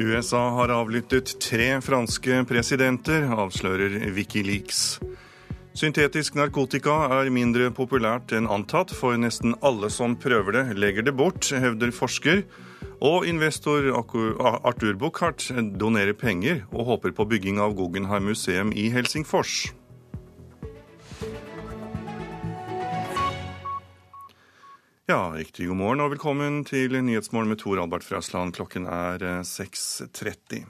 USA har avlyttet tre franske presidenter, avslører Wikileaks. Syntetisk narkotika er mindre populært enn antatt, for nesten alle som prøver det, legger det bort, hevder forsker. Og investor Arthur Buchardt donerer penger og håper på bygging av Guggenheim museum i Helsingfors. Ja, riktig god morgen og velkommen til Nyhetsmorgen med Tor Albert Frøsland. Klokken er 6.30. Eh,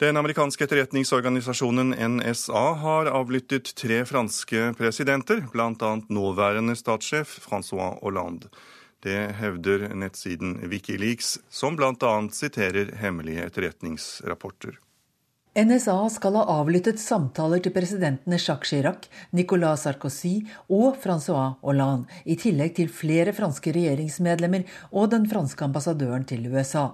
den amerikanske etterretningsorganisasjonen NSA har avlyttet tre franske presidenter, bl.a. nåværende statssjef Francois Hollande. Det hevder nettsiden Wikileaks, som bl.a. siterer hemmelige etterretningsrapporter. NSA skal ha avlyttet samtaler til presidentene Jacques Chirac, Nicolas Sarkozy og Francois Hollande, i tillegg til flere franske regjeringsmedlemmer og den franske ambassadøren til USA.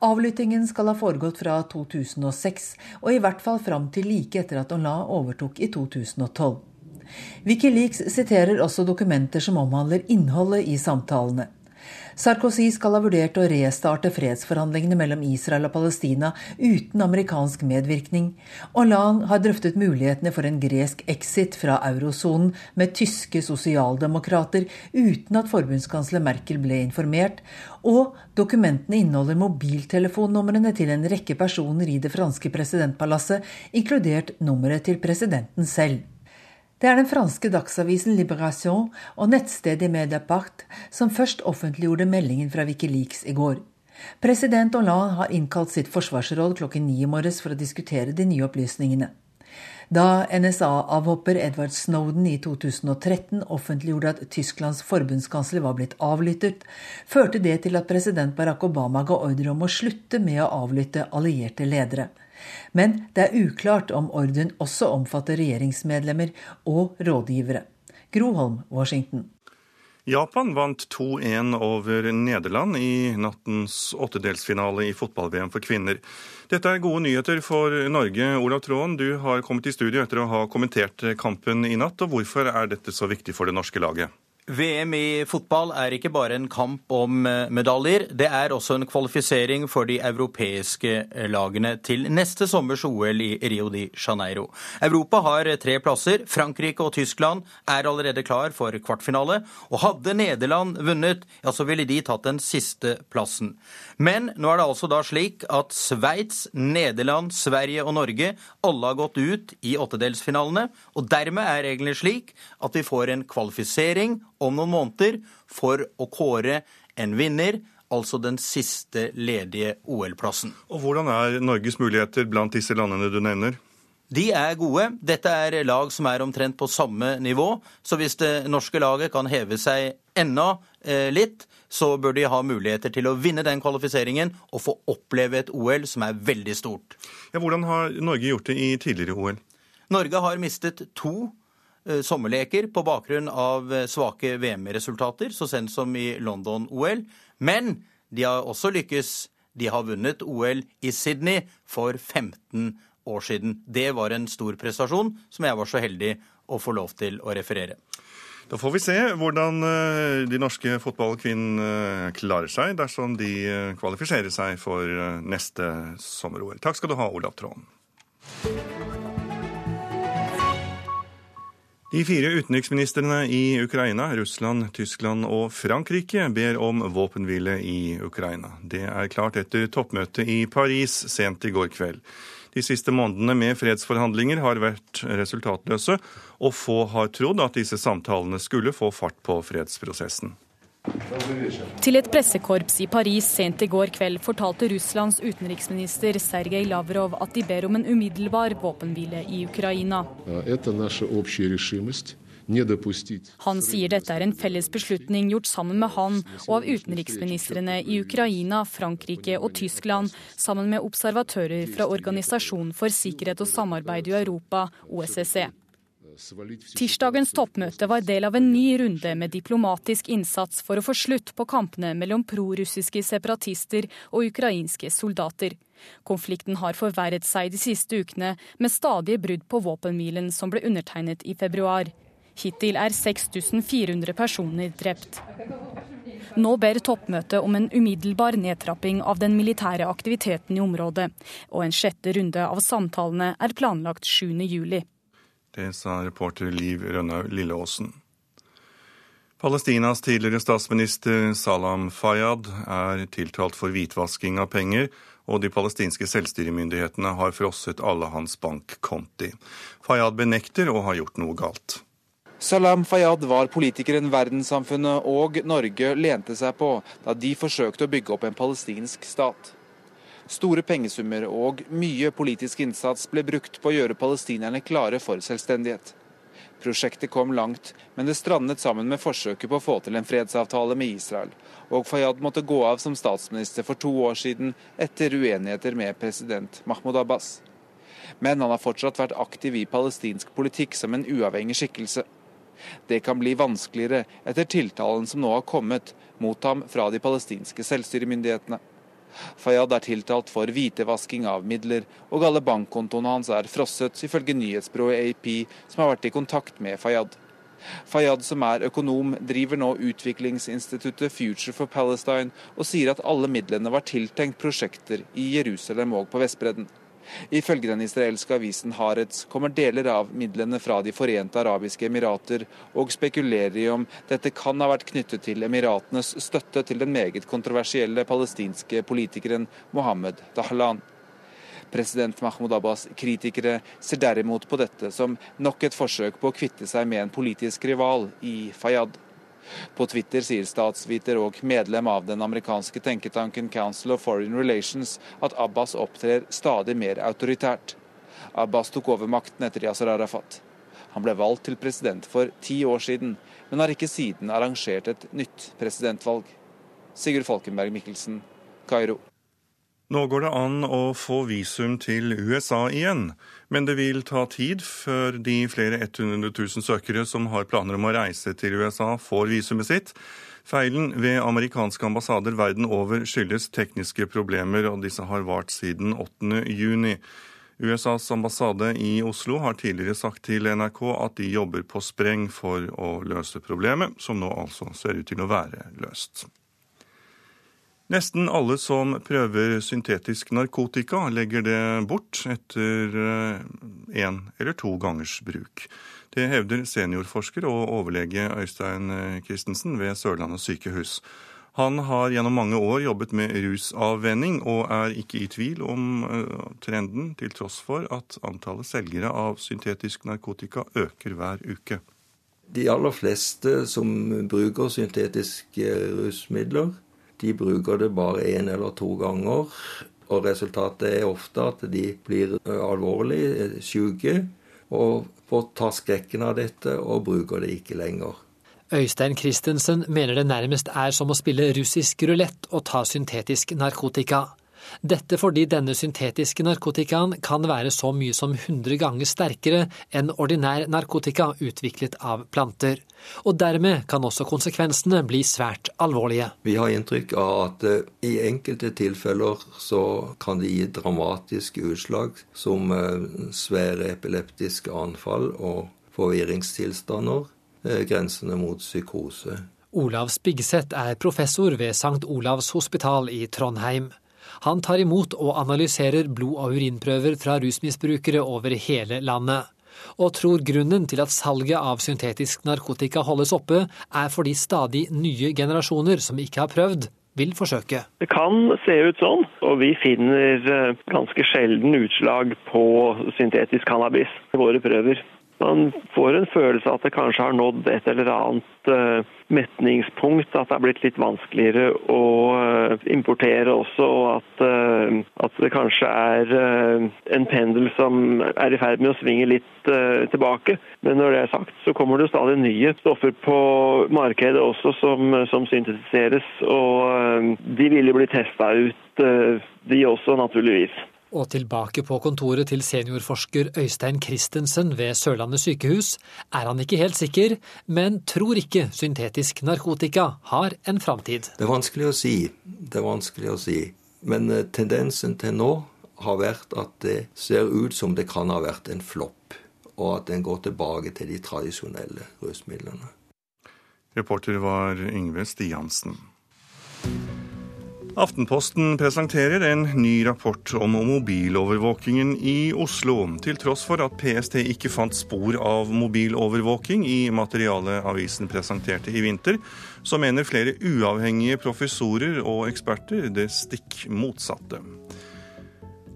Avlyttingen skal ha foregått fra 2006, og i hvert fall fram til like etter at Hollande overtok i 2012. Wikileaks siterer også dokumenter som omhandler innholdet i samtalene. Sarkozy skal ha vurdert å restarte fredsforhandlingene mellom Israel og Palestina uten amerikansk medvirkning. Hollande har drøftet mulighetene for en gresk exit fra eurosonen med tyske sosialdemokrater uten at forbundskansler Merkel ble informert. Og dokumentene inneholder mobiltelefonnumrene til en rekke personer i det franske presidentpalasset, inkludert nummeret til presidenten selv. Det er den franske dagsavisen Liberation og nettstedet Mediapart som først offentliggjorde meldingen fra Wikileaks i går. President Hollande har innkalt sitt forsvarsråd klokken ni i morges for å diskutere de nye opplysningene. Da NSA-avhopper Edward Snowden i 2013 offentliggjorde at Tysklands forbundskansler var blitt avlyttet, førte det til at president Barack Obama ga ordre om å slutte med å avlytte allierte ledere. Men det er uklart om ordren også omfatter regjeringsmedlemmer og rådgivere. Groholm, Washington. Japan vant 2-1 over Nederland i nattens åttedelsfinale i fotball-VM for kvinner. Dette er gode nyheter for Norge. Olav Tråen, du har kommet i studio etter å ha kommentert kampen i natt. og Hvorfor er dette så viktig for det norske laget? VM i fotball er ikke bare en kamp om eh, medaljer, det er også en kvalifisering for de europeiske eh, lagene til neste sommers OL i Rio de Janeiro. Europa har tre plasser. Frankrike og Tyskland er allerede klar for kvartfinale. Og hadde Nederland vunnet, ja, så ville de tatt den siste plassen. Men nå er det altså da slik at Sveits, Nederland, Sverige og Norge alle har gått ut i åttedelsfinalene. Og dermed er reglene slik at vi får en kvalifisering om noen måneder for å kåre en vinner. Altså den siste ledige OL-plassen. Og Hvordan er Norges muligheter blant disse landene du nevner? De er gode. Dette er lag som er omtrent på samme nivå. Så hvis det norske laget kan heve seg enda eh, litt, så bør de ha muligheter til å vinne den kvalifiseringen og få oppleve et OL som er veldig stort. Ja, hvordan har Norge gjort det i tidligere OL? Norge har mistet to sommerleker på bakgrunn av uh, svake VM-resultater, så sent som i London-OL. Men de har også lykkes. De har vunnet OL i Sydney for 15 år siden. Det var en stor prestasjon som jeg var så heldig å få lov til å referere. Da får vi se hvordan eh, de norske fotballkvinnene eh, klarer seg dersom de eh, kvalifiserer seg for neste sommer-OL. Takk skal du ha, Olav Tråen. De fire utenriksministrene i Ukraina, Russland, Tyskland og Frankrike ber om våpenhvile i Ukraina. Det er klart etter toppmøtet i Paris sent i går kveld. De siste månedene med fredsforhandlinger har vært resultatløse, og få har trodd at disse samtalene skulle få fart på fredsprosessen. Til et pressekorps i Paris sent i går kveld fortalte Russlands utenriksminister Sergej Lavrov at de ber om en umiddelbar våpenhvile i Ukraina. Han sier dette er en felles beslutning gjort sammen med han og av utenriksministrene i Ukraina, Frankrike og Tyskland, sammen med observatører fra Organisasjonen for sikkerhet og samarbeid i Europa, OSSE. Tirsdagens toppmøte var del av en ny runde med diplomatisk innsats for å få slutt på kampene mellom prorussiske separatister og ukrainske soldater. Konflikten har forverret seg de siste ukene, med stadige brudd på våpenhvilen som ble undertegnet i februar. Hittil er 6400 personer drept. Nå ber toppmøtet om en umiddelbar nedtrapping av den militære aktiviteten i området, og en sjette runde av samtalene er planlagt 7.7. Det sa reporter Liv Rønnaug Lilleåsen. Palestinas tidligere statsminister Salam Fayyad er tiltalt for hvitvasking av penger, og de palestinske selvstyremyndighetene har frosset alle hans bankkonti. Fayyad benekter å ha gjort noe galt. Salam Fayyad var politikeren verdenssamfunnet og Norge lente seg på da de forsøkte å bygge opp en palestinsk stat. Store pengesummer og mye politisk innsats ble brukt på å gjøre palestinerne klare for selvstendighet. Prosjektet kom langt, men det strandet sammen med forsøket på å få til en fredsavtale med Israel, og Fayyad måtte gå av som statsminister for to år siden etter uenigheter med president Mahmoud Abbas. Men han har fortsatt vært aktiv i palestinsk politikk som en uavhengig skikkelse. Det kan bli vanskeligere etter tiltalen som nå har kommet mot ham fra de palestinske selvstyremyndighetene. Fayyad er tiltalt for hvitevasking av midler, og alle bankkontoene hans er frosset, ifølge nyhetsbyrået AP, som har vært i kontakt med Fayyad. Fayyad, som er økonom, driver nå utviklingsinstituttet Future for Palestine, og sier at alle midlene var tiltenkt prosjekter i Jerusalem og på Vestbredden. Ifølge den israelske avisen Haaretz kommer deler av midlene fra De forente arabiske emirater, og spekulerer i om dette kan ha vært knyttet til emiratenes støtte til den meget kontroversielle palestinske politikeren Mohammed Dahlan. President Mahmoud Abbas' kritikere ser derimot på dette som nok et forsøk på å kvitte seg med en politisk rival i Fayyad. På Twitter sier statsviter og medlem av den amerikanske tenketanken Council of Foreign Relations at Abbas opptrer stadig mer autoritært. Abbas tok over makten etter Yasir Arafat. Han ble valgt til president for ti år siden, men har ikke siden arrangert et nytt presidentvalg. Sigurd Falkenberg Mikkelsen, Kairo. Nå går det an å få visum til USA igjen, men det vil ta tid før de flere 100 000 søkere som har planer om å reise til USA, får visumet sitt. Feilen ved amerikanske ambassader verden over skyldes tekniske problemer, og disse har vart siden 8. juni. USAs ambassade i Oslo har tidligere sagt til NRK at de jobber på spreng for å løse problemet, som nå altså ser ut til å være løst. Nesten alle som prøver syntetisk narkotika, legger det bort etter én eh, eller to gangers bruk. Det hevder seniorforsker og overlege Øystein eh, Christensen ved Sørlandet sykehus. Han har gjennom mange år jobbet med rusavvenning, og er ikke i tvil om eh, trenden, til tross for at antallet selgere av syntetisk narkotika øker hver uke. De aller fleste som bruker syntetiske rusmidler, de bruker det bare én eller to ganger. Og resultatet er ofte at de blir alvorlig syke og får ta skrekken av dette og bruker det ikke lenger. Øystein Christensen mener det nærmest er som å spille russisk rulett og ta syntetisk narkotika. Dette fordi denne syntetiske narkotikaen kan være så mye som 100 ganger sterkere enn ordinær narkotika utviklet av planter. Og dermed kan også konsekvensene bli svært alvorlige. Vi har inntrykk av at uh, i enkelte tilfeller så kan det gi dramatiske utslag, som uh, svære epileptiske anfall og forvirringstilstander, uh, grensene mot psykose. Olav Spigseth er professor ved St. Olavs hospital i Trondheim. Han tar imot og analyserer blod- og urinprøver fra rusmisbrukere over hele landet, og tror grunnen til at salget av syntetisk narkotika holdes oppe, er fordi stadig nye generasjoner som ikke har prøvd, vil forsøke. Det kan se ut sånn, og vi finner eh, ganske sjelden utslag på syntetisk cannabis i våre prøver. Man får en følelse av at det kanskje har nådd et eller annet uh, metningspunkt. At det er blitt litt vanskeligere å uh, importere også, og at, uh, at det kanskje er en pendel som er i ferd med å svinge litt tilbake. Men når det er sagt, så kommer det stadig nye stoffer på markedet også som, som syntetiseres. Og de vil jo bli testa ut, de også, naturligvis. Og tilbake på kontoret til seniorforsker Øystein Christensen ved Sørlandet sykehus er han ikke helt sikker, men tror ikke syntetisk narkotika har en framtid. Det er vanskelig å si. Det er vanskelig å si. Men eh, tendensen til nå har vært at det ser ut som det kan ha vært en flopp, og at den går tilbake til de tradisjonelle rusmidlene. Reporter var Yngve Stiansen. Aftenposten presenterer en ny rapport om mobilovervåkingen i Oslo. Til tross for at PST ikke fant spor av mobilovervåking i materialet avisen presenterte i vinter, så mener flere uavhengige professorer og eksperter det stikk motsatte.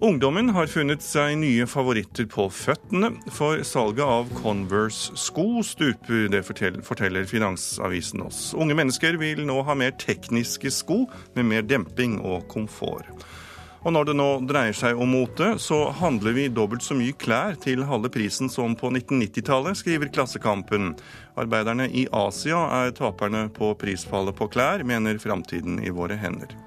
Ungdommen har funnet seg nye favoritter på føttene, for salget av Converse-sko stuper, det forteller Finansavisen oss. Unge mennesker vil nå ha mer tekniske sko med mer demping og komfort. Og når det nå dreier seg om mote, så handler vi dobbelt så mye klær til halve prisen som på 1990-tallet, skriver Klassekampen. Arbeiderne i Asia er taperne på prisfallet på klær, mener Framtiden i våre hender.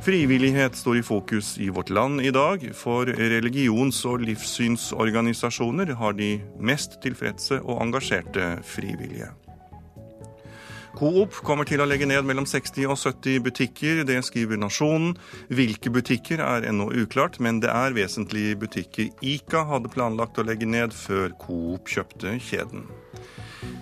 Frivillighet står i fokus i vårt land i dag, for religions- og livssynsorganisasjoner har de mest tilfredse og engasjerte frivillige. Coop kommer til å legge ned mellom 60 og 70 butikker, det skriver Nasjonen. Hvilke butikker er ennå uklart, men det er vesentlige butikker Ica hadde planlagt å legge ned før Coop kjøpte kjeden.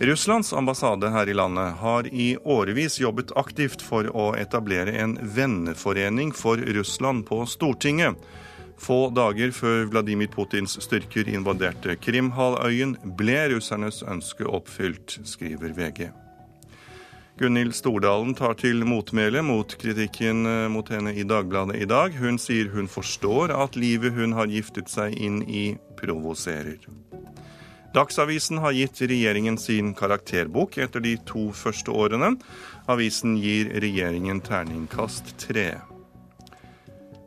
Russlands ambassade her i landet har i årevis jobbet aktivt for å etablere en venneforening for Russland på Stortinget. Få dager før Vladimir Putins styrker invaderte Krimhalvøyen, ble russernes ønske oppfylt, skriver VG. Gunhild Stordalen tar til motmæle mot kritikken eh, mot henne i Dagbladet i dag. Hun sier hun forstår at livet hun har giftet seg inn i, provoserer. Dagsavisen har gitt regjeringen sin karakterbok etter de to første årene. Avisen gir regjeringen terningkast tre.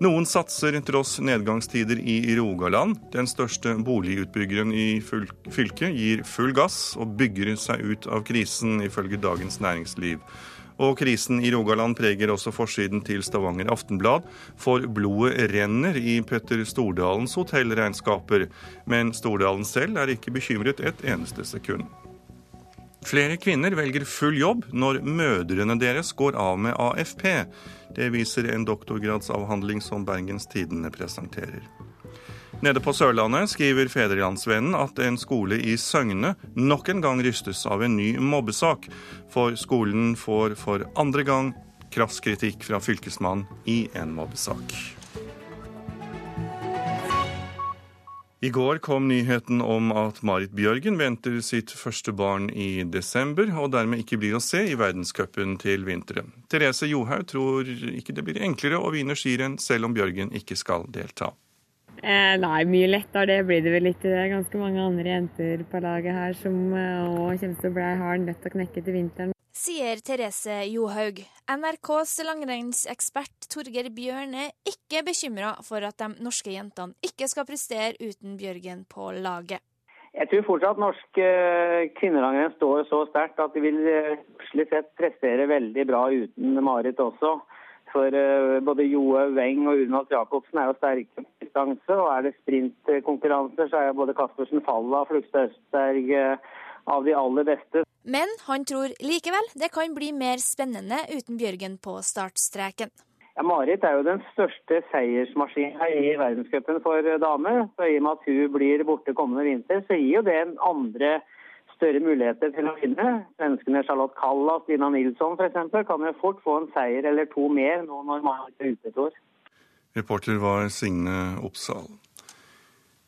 Noen satser tross nedgangstider i Rogaland. Den største boligutbyggeren i fylket gir full gass og bygger seg ut av krisen, ifølge Dagens Næringsliv. Og krisen i Rogaland preger også forsiden til Stavanger Aftenblad, for blodet renner i Petter Stordalens hotellregnskaper. Men Stordalen selv er ikke bekymret et eneste sekund. Flere kvinner velger full jobb når mødrene deres går av med AFP. Det viser en doktorgradsavhandling som Bergens Tidende presenterer. Nede på Sørlandet skriver Fedrelandsvennen at en skole i Søgne nok en gang rystes av en ny mobbesak, for skolen får for andre gang krass kritikk fra fylkesmannen i en mobbesak. I går kom nyheten om at Marit Bjørgen venter sitt første barn i desember, og dermed ikke blir å se i verdenscupen til vinteren. Therese Johaug tror ikke det blir enklere å vinne skirenn selv om Bjørgen ikke skal delta. Eh, nei, mye lettere det blir det vel ikke. Det er ganske mange andre jenter på laget her som òg eh, kommer til å bli hard nødt til å knekke til vinteren. Sier Therese Johaug. NRKs langrennsekspert Torgeir Bjørne er ikke bekymra for at de norske jentene ikke skal prestere uten Bjørgen på laget. Jeg tror fortsatt norsk eh, kvinnelangrenn står så sterkt at de vil eh, sett prestere veldig bra uten Marit også. For uh, både Joe Weng og Unas Jacobsen er jo sterke på distanse. Og er det sprintkonkurranser, så er både Caspersen Falla og Flugstad Østberg uh, av de aller beste. Men han tror likevel det kan bli mer spennende uten Bjørgen på startstreken. Ja, Marit er jo den største seiersmaskina i verdenscupen for damer. Så I og med at hun blir borte kommende vinter, så gir jo det en andre større muligheter til å vinne. Svenskene Charlotte Kalla og Stina Nilsson f.eks. kan jo fort få en seier eller to mer nå når man er ute et år. Reporter var Signe Oppsal.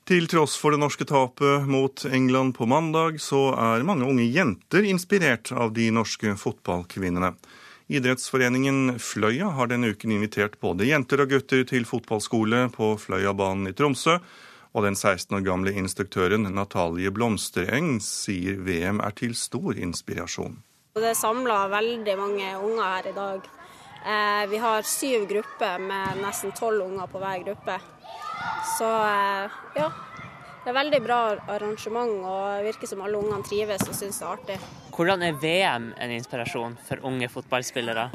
Til tross for det norske tapet mot England på mandag, så er mange unge jenter inspirert av de norske fotballkvinnene. Idrettsforeningen Fløya har denne uken invitert både jenter og gutter til fotballskole på Fløyabanen i Tromsø, og den 16 år gamle instruktøren Natalie Blomstereng sier VM er til stor inspirasjon. Det er samla veldig mange unger her i dag. Eh, vi har syv grupper med nesten tolv unger på hver gruppe. Så eh, ja, det er veldig bra arrangement og virker som alle ungene trives og syns det er artig. Hvordan er VM en inspirasjon for unge fotballspillere?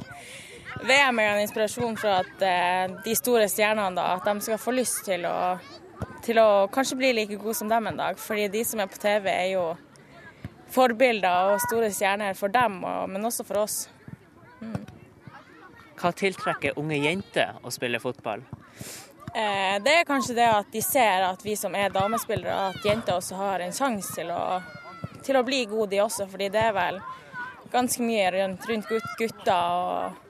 VM er en inspirasjon for at eh, de store stjernene da, at de skal få lyst til å til å kanskje bli like god som dem en dag. Fordi de som er på TV, er jo forbilder og store stjerner for dem, men også for oss. Mm. Hva tiltrekker unge jenter å spille fotball? Eh, det er kanskje det at de ser at vi som er damespillere, at jenter også har en sjanse til, til, å bli gode, de også. Fordi det er vel ganske mye rundt, rundt gutter og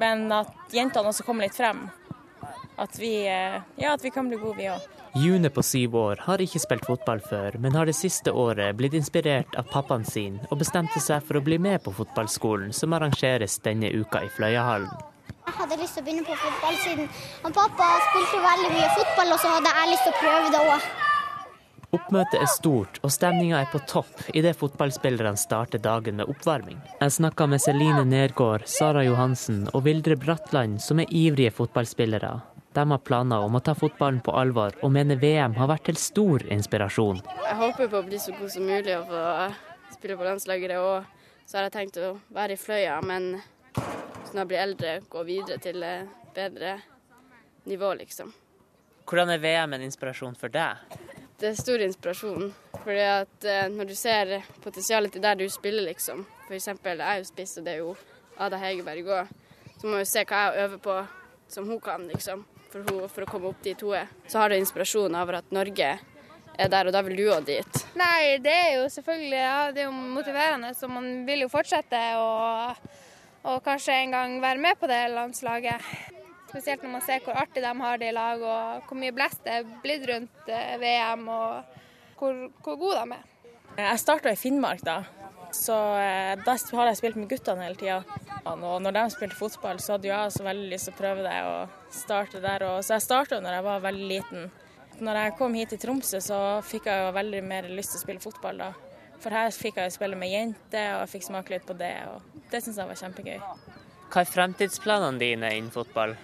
men at jentene også kommer litt frem. At vi, eh, ja, at vi kan bli gode, vi òg. June på syv år har ikke spilt fotball før, men har det siste året blitt inspirert av pappaen sin og bestemte seg for å bli med på fotballskolen som arrangeres denne uka i Fløyahallen. Jeg hadde lyst til å begynne på fotball siden pappa spilte veldig mye fotball, og så hadde jeg lyst til å prøve det òg. Oppmøtet er stort, og stemninga er på topp idet fotballspillerne starter dagen med oppvarming. Jeg snakka med Celine Nergård, Sara Johansen og Vildre Bratland, som er ivrige fotballspillere. De har planer om å ta fotballen på alvor, og mener VM har vært til stor inspirasjon. Jeg håper på å bli så god som mulig og få spille på landslaget. Og så har jeg tenkt å være i Fløya, men når jeg blir eldre, gå videre til bedre nivå, liksom. Hvordan er VM en inspirasjon for deg? Det er stor inspirasjon. Fordi at når du ser potensialet til der du spiller, liksom. F.eks. jeg er jo spiss, og det er jo Ada Hegerberg òg. Så må du se hva jeg øver på som hun kan, liksom for, hun, for å komme opp dit hun er. Så har du inspirasjon over at Norge er der, og da vil du òg dit. Nei, det er jo selvfølgelig ja, det er jo motiverende, så man vil jo fortsette og, og kanskje en gang være med på det landslaget. Spesielt når man ser hvor artig de har det i lag, og hvor mye blest det er blitt rundt eh, VM, og hvor, hvor gode de er. Jeg starta i Finnmark da, så eh, da har jeg spilt med guttene hele tida. Og når de spilte fotball, så hadde jeg også veldig lyst til å prøve det og starte der. Så jeg starta når jeg var veldig liten. Når jeg kom hit til Tromsø, så fikk jeg jo veldig mer lyst til å spille fotball da. For her fikk jeg spille med jenter, og jeg fikk smake litt på det. Og det syns jeg var kjempegøy. Hva er fremtidsplanene dine innen fotball?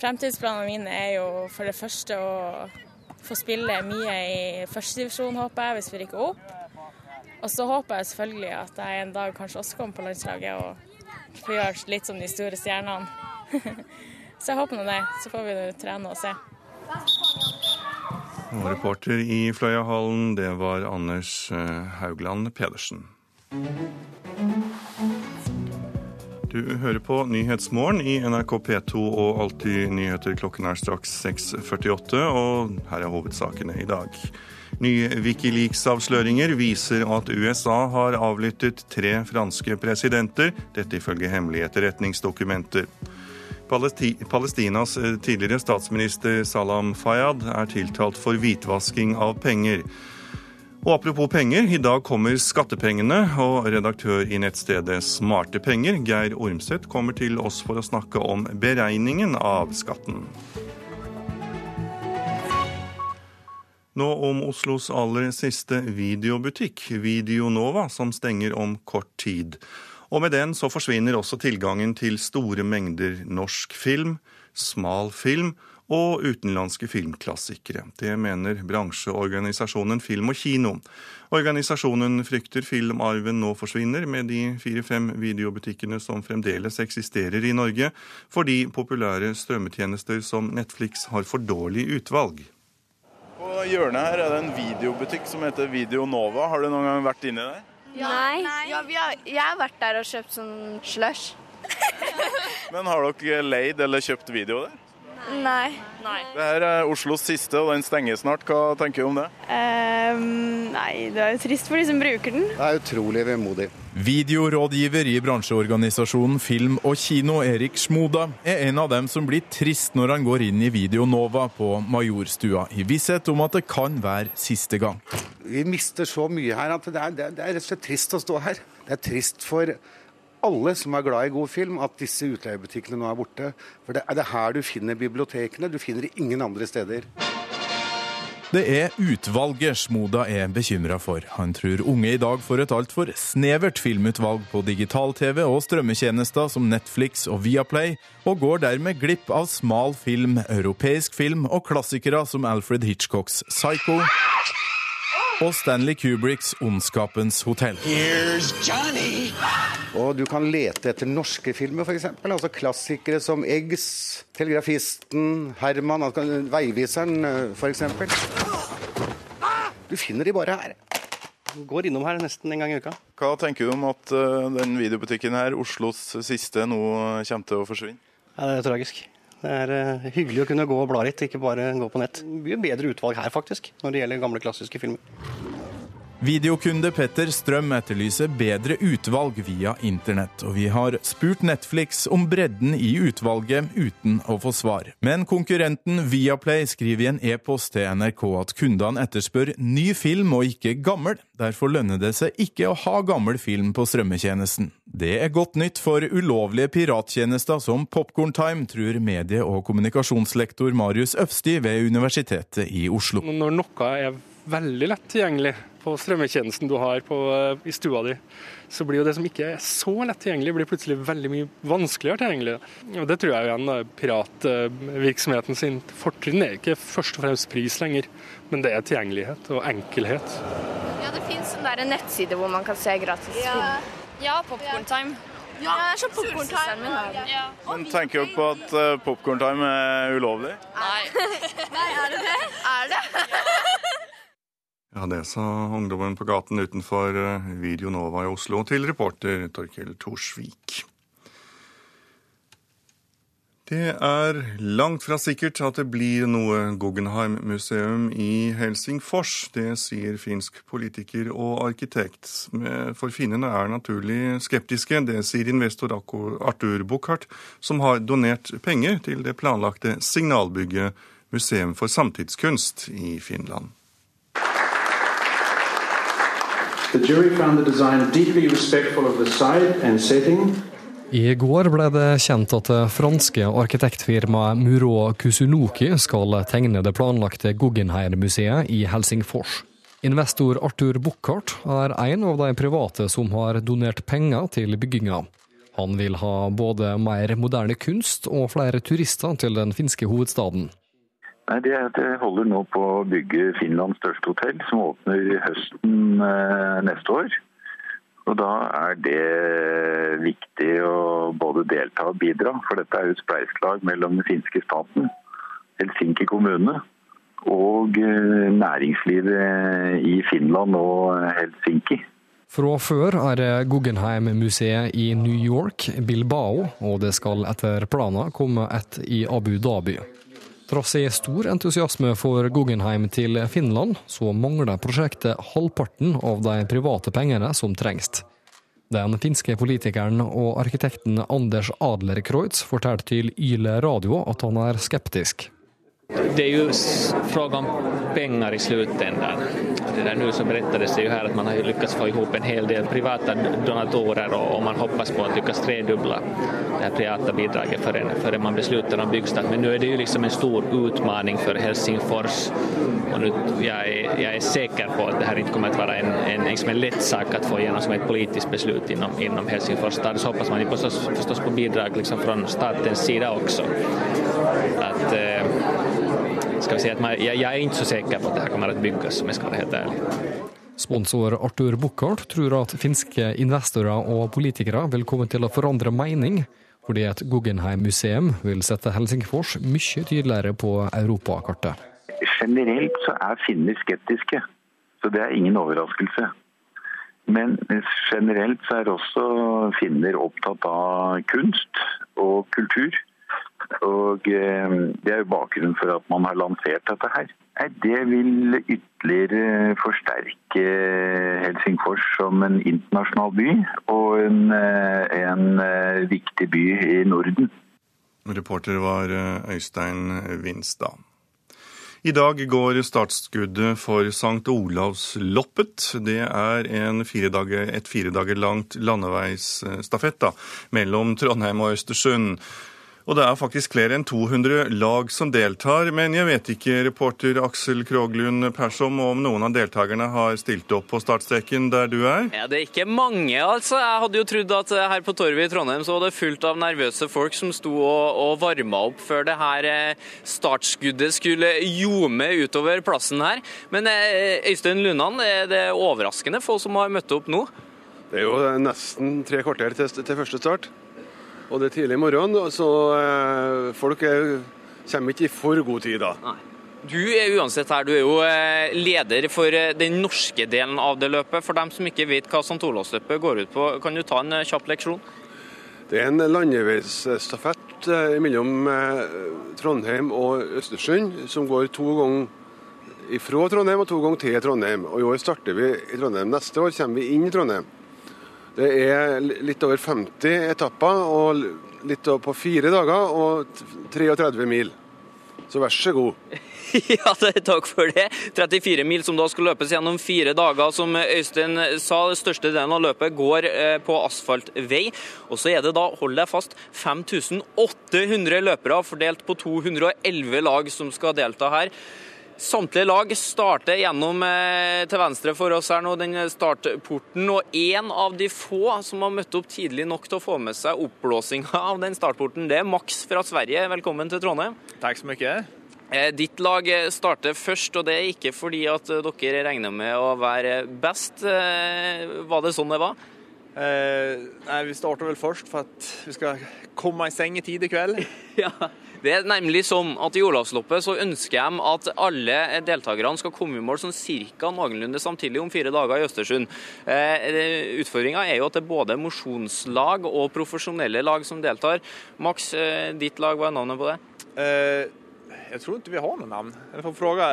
Fremtidsplanene mine er jo for det første å få spille mye i førstedivisjon, håper jeg, hvis vi rykker opp. Og så håper jeg selvfølgelig at jeg en dag kanskje også kommer på landslaget og får gjøre litt som de store stjernene. så jeg håper nå det. Så får vi trene og se. Og reporter i Fløyahallen, det var Anders Haugland Pedersen. Du hører på Nyhetsmorgen i NRK P2 og Alltid nyheter. Klokken er straks 6.48, og her er hovedsakene i dag. Nye Wikileaks-avsløringer viser at USA har avlyttet tre franske presidenter, dette ifølge hemmelige etterretningsdokumenter. Palestinas tidligere statsminister Salam Fayyad er tiltalt for hvitvasking av penger. Og apropos penger, i dag kommer skattepengene, og redaktør i nettstedet Smarte penger, Geir Ormseth, kommer til oss for å snakke om beregningen av skatten. Nå om Oslos aller siste videobutikk, Videonova, som stenger om kort tid. Og med den så forsvinner også tilgangen til store mengder norsk film, smal film og utenlandske filmklassikere. Det mener bransjeorganisasjonen Film og Kino. Organisasjonen frykter filmarven nå forsvinner med de fire-fem videobutikkene som fremdeles eksisterer i Norge, fordi populære strømmetjenester som Netflix har for dårlig utvalg. På hjørnet her er det en videobutikk som heter Video Nova. Har du noen gang vært inni der? Nei. Ja, har, jeg har vært der og kjøpt sånn slush. Men har dere leid eller kjøpt video der? Nei. Nei. Det her er Oslos siste, og den stenger snart. Hva tenker du om det? Um, nei, det er jo trist for de som bruker den. Det er utrolig vemodig. Videorådgiver i bransjeorganisasjonen Film og Kino, Erik Smoda, er en av dem som blir trist når han går inn i Videonova på Majorstua, i visshet om at det kan være siste gang. Vi mister så mye her at det er, det er rett og slett trist å stå her. Det er trist for alle som er glad i god film, at disse utleiebutikkene nå er borte. For det er det her du finner bibliotekene. Du finner det ingen andre steder. Det er utvalget Smoda er bekymra for. Han tror unge i dag får et altfor snevert filmutvalg på digital-TV og strømmetjenester som Netflix og Viaplay, og går dermed glipp av smal film, europeisk film og klassikere som Alfred Hitchcocks Psycho og Stanley Kubricks 'Ondskapens hotell'. Og du kan lete etter norske filmer, f.eks. Altså klassikere som 'Eggs', 'Telegrafisten', 'Herman', altså Veiviseren f.eks. Du finner de bare her. Går innom her nesten en gang i uka. Hva tenker du om at den videobutikken her, Oslos siste, nå kommer til å forsvinne? Ja, Det er tragisk. Det er hyggelig å kunne gå og bla litt, ikke bare gå på nett. Mye bedre utvalg her, faktisk, når det gjelder gamle, klassiske filmer. Videokunde Petter Strøm etterlyser bedre utvalg via internett, og vi har spurt Netflix om bredden i utvalget uten å få svar. Men konkurrenten Viaplay skriver i en e-post til NRK at kundene etterspør ny film og ikke gammel. Derfor lønner det seg ikke å ha gammel film på strømmetjenesten. Det er godt nytt for ulovlige pirattjenester som Popkorntime, tror medie- og kommunikasjonslektor Marius Øfsti ved Universitetet i Oslo. Når noe er veldig lett tilgjengelig på strømmetjenesten du har på, eh, i stua di, så blir jo det som ikke er så lett tilgjengelig, blir plutselig veldig mye vanskeligere tilgjengelig. Og Det tror jeg igjen er piratvirksomheten sin fortrinn er ikke først og fremst pris lenger, men det er tilgjengelighet og enkelhet. Ja, det fins en nettside hvor man kan se gratis film. Ja, Popkorntime. Ja, det er sånn popkorntime. Ja. Men tenker dere på at uh, popkorntime er ulovlig? Nei. Nei, er det det? Er det? Ja, det sa ungdommen på gaten utenfor eh, Video Nova i Oslo til reporter Torkel Torsvik. Det er langt fra sikkert at det blir noe Guggenheim-museum i Helsingfors. Det sier finsk politiker og arkitekt. For finnene er naturlig skeptiske. Det sier investor Arthur Buchardt, som har donert penger til det planlagte signalbygget Museum for samtidskunst i Finland. The jury found the design deeply respectful of the site and setting i går ble det kjent at det franske arkitektfirmaet Muro Kusunoki skal tegne det planlagte Guggenheim-museet i Helsingfors. Investor Arthur Buchardt er en av de private som har donert penger til bygginga. Han vil ha både mer moderne kunst og flere turister til den finske hovedstaden. Nei, det, det holder nå på å bygge Finlands største hotell, som åpner høsten eh, neste år. Og Da er det viktig å både delta og bidra, for dette er jo et spleiselag mellom den finske staten, Helsinki kommune og eh, næringslivet i Finland og Helsinki. Fra før er det Guggenheim-museet i New York, Bilbao, og det skal etter planer komme et i Abu Dhabi. Trass i stor entusiasme for Guggenheim til Finland, så mangler prosjektet halvparten av de private pengene som trengs. Den finske politikeren og arkitekten Anders Adlerkreutz fortalte til Yle radio at han er skeptisk. Det är ju fråga om pengar i slutändan. Det där nu så berättades det ju här att man har lyckats få ihop en hel del privata donatorer och man hoppas på att lyckas tredubbla det här privata bidraget förrän, förrän man beslutar om byggstart. Men nu är det ju liksom en stor utmaning för Helsingfors och nu, jag, är, jag är säker på att det här inte kommer att vara en, en, liksom en lätt sak att få igenom som ett politiskt beslut inom, inom Helsingfors stad. Så hoppas man ju förstås, förstås på bidrag liksom från statens sida också. Att, eh, ska vi säga att man, jag, jag, är inte så säker på att det här kommer att byggas om jag ska vara helt ärlig. Sponsor Arthur Buchardt tror at finske investorer og politikere vil komme til å forandre mening, fordi et Guggenheim-museum vil sette Helsingfors mye tydeligere på europakartet. Generelt så er finner skeptiske, så det er ingen overraskelse. Men generelt så er også finner opptatt av kunst og kultur. Og eh, Det er jo bakgrunnen for at man har lansert dette her. Det vil ytterligere forsterke Helsingfors som en internasjonal by og en, eh, en eh, viktig by i Norden. Reporter var Øystein Vinstad. I dag går startskuddet for St. Olavsloppet. Det er fire dager, et fire dager langt landeveisstafett mellom Trondheim og Østersund. Og det er faktisk flere enn 200 lag som deltar. Men jeg vet ikke, reporter Aksel Kroglund Persom, om noen av deltakerne har stilt opp på startstreken der du er? Ja, Det er ikke mange, altså. Jeg hadde jo trodd at her på torvet i Trondheim så var det fullt av nervøse folk som sto og, og varma opp før det her eh, startskuddet skulle ljome utover plassen her. Men eh, Øystein Lundan, er det overraskende få som har møtt opp nå? Det er jo nesten tre kvarter til, til første start. Og det er tidlig i morgen, så eh, folk er, kommer ikke i for god tid da. Nei. Du er uansett her, du er jo eh, leder for eh, den norske delen av det løpet. For dem som ikke vet hva St. Olavsløpet går ut på, kan du ta en kjapp leksjon? Det er en landeveisstafett mellom Trondheim og Østersund, som går to ganger Fra Trondheim og to ganger til Trondheim. Og I år starter vi i Trondheim. Neste år kommer vi inn i Trondheim. Det er litt over 50 etapper og litt på fire dager og 33 mil. Så vær så god. Ja, takk for det. 34 mil som da skal løpes gjennom fire dager. Som Øystein sa, den største delen av løpet går eh, på asfaltvei. Og så er det da, hold deg fast, 5800 løpere fordelt på 211 lag som skal delta her. Samtlige lag starter gjennom eh, til venstre for oss her nå, den startporten. Og én av de få som har møtt opp tidlig nok til å få med seg oppblåsinga av den startporten, det er Max fra Sverige. Velkommen til Trondheim. Takk så mye. Eh, ditt lag starter først, og det er ikke fordi at dere regner med å være best. Var det sånn det var? Eh, nei, Vi starter vel først for at vi skal komme i seng i tid i kveld. ja. Det er nemlig sånn at I Olavsloppet så ønsker de at alle deltakerne skal komme i mål sånn cirka noenlunde samtidig om fire dager i Østersund. Eh, Utfordringa er jo at det er både mosjonslag og profesjonelle lag som deltar. Max, eh, ditt lag, hva er navnet på det? Eh, jeg tror ikke vi har noe navn. Jeg får spørre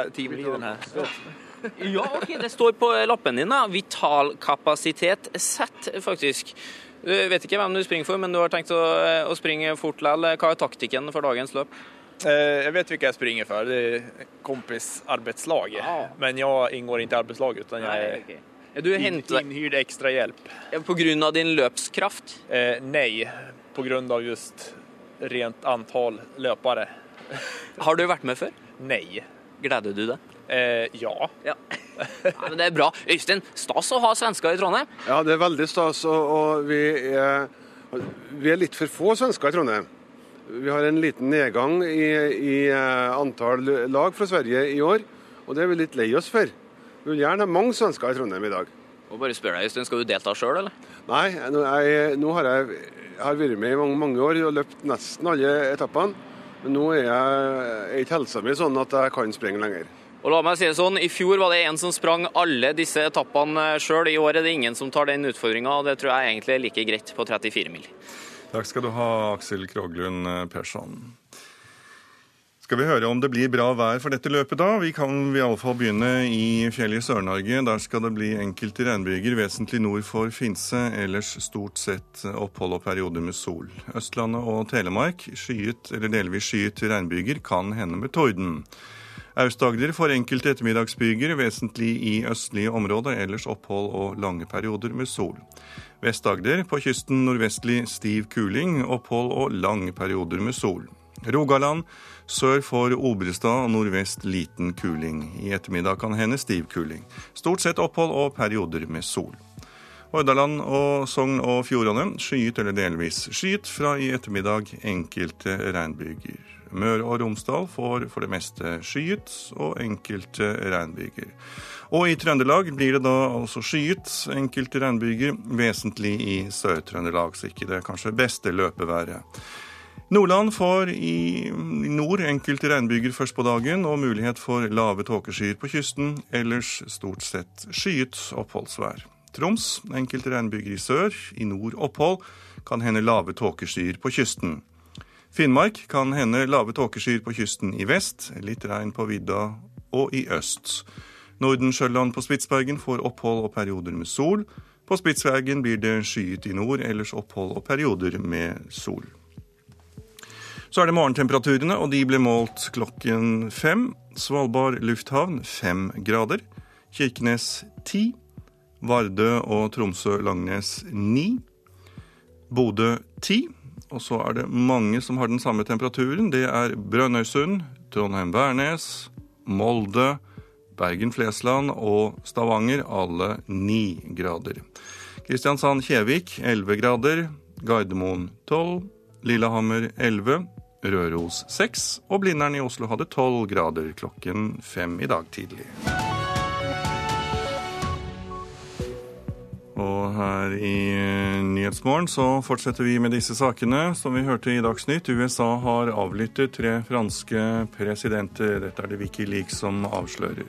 her. Ja, ok, Det står på lappen din. da. Vitalkapasitet sett, faktisk. Du vet ikke hvem du springer for, men du har tenkt å, å springe fort likevel. Hva er taktikken for dagens løp? Eh, jeg vet hvem jeg springer for. Det er kompisarbeidslaget. Ah. Men jeg inngår ikke i arbeidslaget. Nei, okay. Du hentet... innhyrt ekstra hjelp. Pga. din løpskraft? Eh, nei, pga. just rent antall løpere. Har du vært med før? Nei. Gleder du deg? Eh, ja. ja. Nei, men Det er bra. Øystein, stas å ha svensker i Trondheim? Ja, det er veldig stas. Og, og vi, er, vi, er, litt for få svensker i Trondheim. Vi har en liten nedgang i, i eh, antall lag fra Sverige i år, og det er vi litt lei oss for. Vi vil gjerne ha mange svensker i Trondheim i dag. Og bare spør deg, Øystein, Skal du delta sjøl, eller? Nei, nå, jeg, nå har jeg, jeg har vært med i mange, mange år og løpt nesten alle etappene. Men nå er, jeg, er ikke helsa mi sånn at jeg kan springe lenger. Og la meg si det sånn, I fjor var det en som sprang alle disse etappene sjøl. I år er det ingen som tar den utfordringa, og det tror jeg egentlig er like greit på 34 mil. Takk skal du ha, Aksel Kroglund Persson. Skal vi høre om det blir bra vær for dette løpet, da? Vi kan i alle fall begynne i fjellet i Sør-Norge. Der skal det bli enkelte regnbyger vesentlig nord for Finse. Ellers stort sett opphold og perioder med sol. Østlandet og Telemark skyet eller delvis skyet regnbyger, kan hende med torden. Aust-Agder får enkelte ettermiddagsbyger, vesentlig i østlige områder, ellers opphold og lange perioder med sol. Vest-Agder på kysten nordvestlig stiv kuling, opphold og lange perioder med sol. Rogaland sør for Obrestad nordvest liten kuling. I ettermiddag kan hende stiv kuling. Stort sett opphold og perioder med sol. Hordaland og Sogn og Fjordane skyet eller delvis skyet, fra i ettermiddag enkelte regnbyger. Møre og Romsdal får for det meste skyet og enkelte regnbyger. Og i Trøndelag blir det da altså skyet, enkelte regnbyger, vesentlig i Sør-Trøndelag, så ikke det kanskje beste løpeværet. Nordland får i nord enkelte regnbyger først på dagen, og mulighet for lave tåkeskyer på kysten. Ellers stort sett skyet oppholdsvær. Troms enkelte regnbyger i sør, i nord opphold. Kan hende lave tåkeskyer på kysten. Finnmark kan hende lave tåkeskyer på kysten i vest, litt regn på vidda og i øst. Nordensjøland på Spitsbergen får opphold og perioder med sol. På Spitsbergen blir det skyet i nord, ellers opphold og perioder med sol. Så er det morgentemperaturene, og de ble målt klokken fem. Svalbard lufthavn fem grader. Kirkenes ti. Vardø og Tromsø-Langnes ni. Bodø ti. Og så er det mange som har den samme temperaturen. Det er Brønnøysund, Trondheim-Værnes, Molde, Bergen-Flesland og Stavanger, alle ni grader. Kristiansand-Kjevik 11 grader, Gardermoen 12, Lillehammer 11, Røros 6 og Blindern i Oslo hadde 12 grader klokken fem i dag tidlig. Og her i eh, Nyhetsmorgen så fortsetter vi med disse sakene. Som vi hørte i Dagsnytt, USA har avlyttet tre franske presidenter. Dette er det Wikileaks som avslører.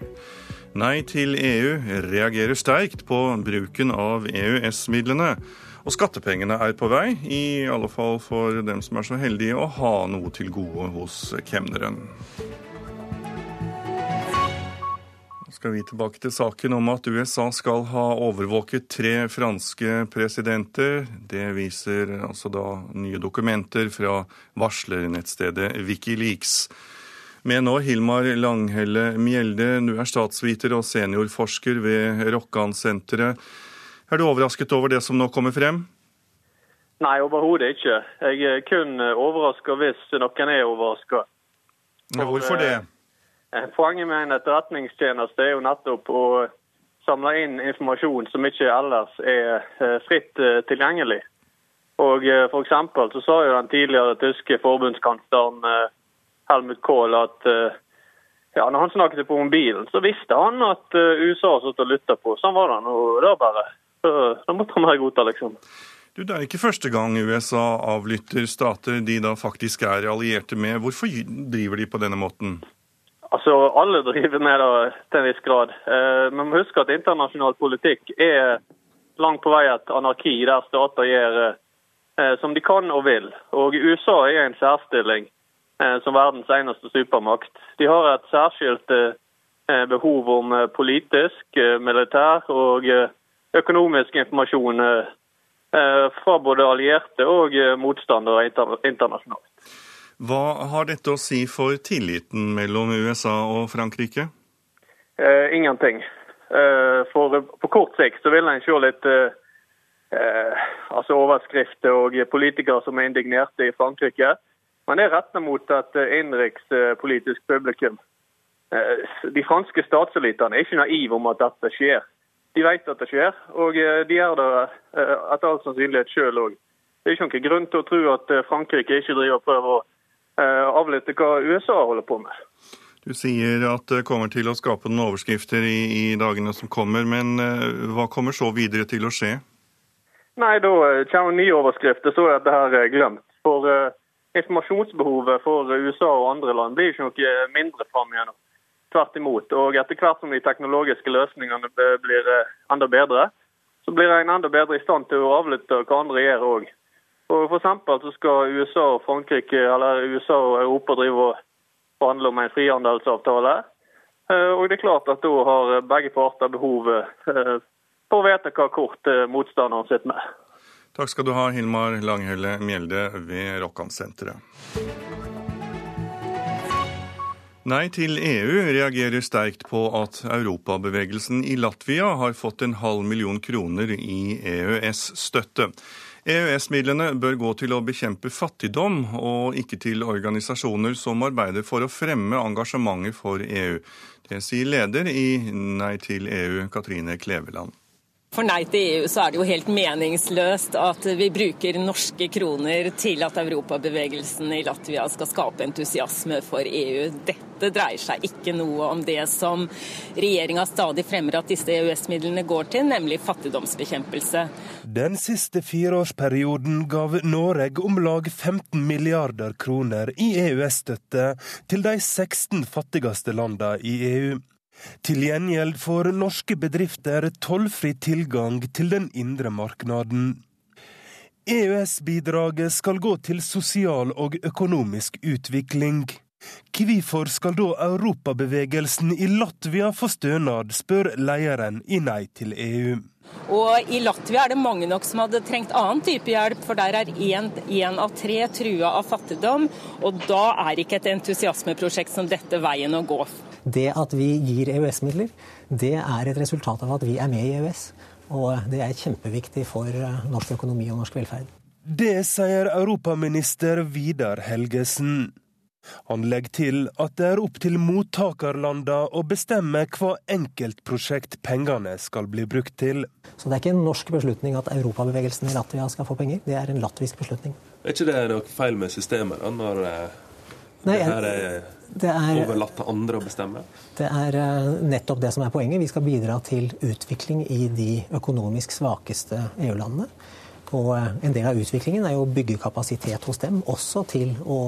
Nei til EU reagerer sterkt på bruken av EØS-midlene. Og skattepengene er på vei, i alle fall for dem som er så heldige å ha noe til gode hos kemneren. Skal vi tilbake til saken om at USA skal ha overvåket tre franske presidenter. Det viser altså da nye dokumenter fra varslernettstedet Wikileaks. Med nå Hilmar Langhelle Mjelde, du er statsviter og seniorforsker ved Rokkansenteret. Er du overrasket over det som nå kommer frem? Nei, overhodet ikke. Jeg er kun overraska hvis noen er overraska. Hvorfor det? Eh, poenget med en etterretningstjeneste er jo nettopp å samle inn informasjon som ikke ellers er eh, fritt eh, tilgjengelig. Og for så sa jo den tidligere tyske forbundskansleren Helmut Kohl at ja, når han snakket på mobilen, så visste han at USA satt og lytta på. Sånn var det nå da bare. Da måtte han bare godta, liksom. Du, Det er ikke første gang USA avlytter stater de da faktisk er allierte med. Hvorfor driver de på denne måten? Altså, Alle driver med det til en viss grad. Eh, men må huske at internasjonal politikk er langt på vei et anarki der stater gjør eh, som de kan og vil. Og USA er en særstilling eh, som verdens eneste supermakt. De har et særskilt eh, behov om eh, politisk, eh, militær og økonomisk informasjon fra både allierte og motstandere internasjonalt. Hva har dette å si for tilliten mellom USA og Frankrike? Eh, ingenting. Eh, for på kort sikt så vil en se litt eh, eh, altså overskrifter og politikere som er indignerte i Frankrike. Men det er rettet mot et innenrikspolitisk publikum. Eh, de franske statselitene er ikke naive om at dette skjer. De vet at det skjer, og eh, de gjør det etter all sannsynlighet sjøl òg. Det er ikke noen grunn til å tro at Frankrike ikke driver og prøver å Eh, avlytte hva USA holder på med. Du sier at det kommer til å skape noen overskrifter i, i dagene som kommer, men uh, hva kommer så videre til å skje? Nei, Da kommer kommer nye overskrifter, så er dette her glemt. For uh, informasjonsbehovet for USA og andre land blir ikke noe mindre fram igjennom. Tvert imot. Og etter hvert som de teknologiske løsningene blir enda bedre, så blir en enda bedre i stand til å avlytte hva andre gjør òg. Og for så skal USA og Frankrike, eller USA og Europa drive og forhandle om en frihandelsavtale. Eh, og det er klart at da har begge parter behov eh, for å vite hva kort eh, motstanderen sitter med. Takk skal du ha, Hilmar Langhelle Mjelde ved Rokkansenteret. Nei til EU reagerer sterkt på at europabevegelsen i Latvia har fått en halv million kroner i EØS-støtte. EØS-midlene bør gå til å bekjempe fattigdom, og ikke til organisasjoner som arbeider for å fremme engasjementet for EU. Det sier leder i Nei til EU, Katrine Kleveland. For Nei til EU så er det jo helt meningsløst at vi bruker norske kroner til at europabevegelsen i Latvia skal skape entusiasme for EU. Dette dreier seg ikke noe om det som regjeringa stadig fremmer at disse EØS-midlene går til, nemlig fattigdomsbekjempelse. Den siste fireårsperioden gav Norge om lag 15 milliarder kroner i EØS-støtte til de 16 fattigste landene i EU. Til gjengjeld får norske bedrifter tollfri tilgang til den indre marknaden. EØS-bidraget skal gå til sosial og økonomisk utvikling. Hvorfor skal da europabevegelsen i Latvia få stønad, spør lederen i Nei til EU. Og I Latvia er det mange nok som hadde trengt annen type hjelp, for der er én av tre trua av fattigdom. Og da er ikke et entusiasmeprosjekt som dette veien å gå. Det at vi gir EØS-midler, det er et resultat av at vi er med i EØS. Og det er kjempeviktig for eh, norsk økonomi og norsk velferd. Det sier europaminister Vidar Helgesen. Han legger til at det er opp til mottakerlandene å bestemme hva enkeltprosjekt pengene skal bli brukt til. Så det er ikke en norsk beslutning at europabevegelsen i Latvia skal få penger, det er en latvisk beslutning. Er ikke det noe feil med systemet da, når eh, Nei, det her er det er, overlatt til andre å bestemme? Det er eh, nettopp det som er poenget. Vi skal bidra til utvikling i de økonomisk svakeste EU-landene. Og eh, en del av utviklingen er jo å bygge kapasitet hos dem, også til å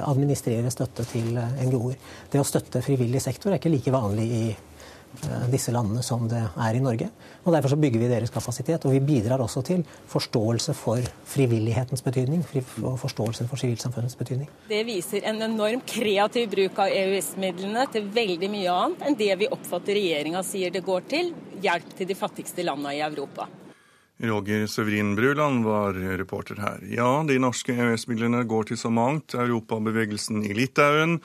administrere støtte til NGO-er. Det å støtte frivillig sektor er ikke like vanlig i eh, disse landene som det er i Norge. Og Derfor så bygger vi deres kapasitet. Og vi bidrar også til forståelse for frivillighetens betydning. Og forståelse for sivilsamfunnets betydning. Det viser en enorm kreativ bruk av EØS-midlene til veldig mye annet enn det vi oppfatter regjeringa sier det går til. Hjelp til de fattigste landene i Europa. Roger Severin Bruland var reporter her. Ja, de norske EØS-midlene går til så mangt. Europabevegelsen i Litauen.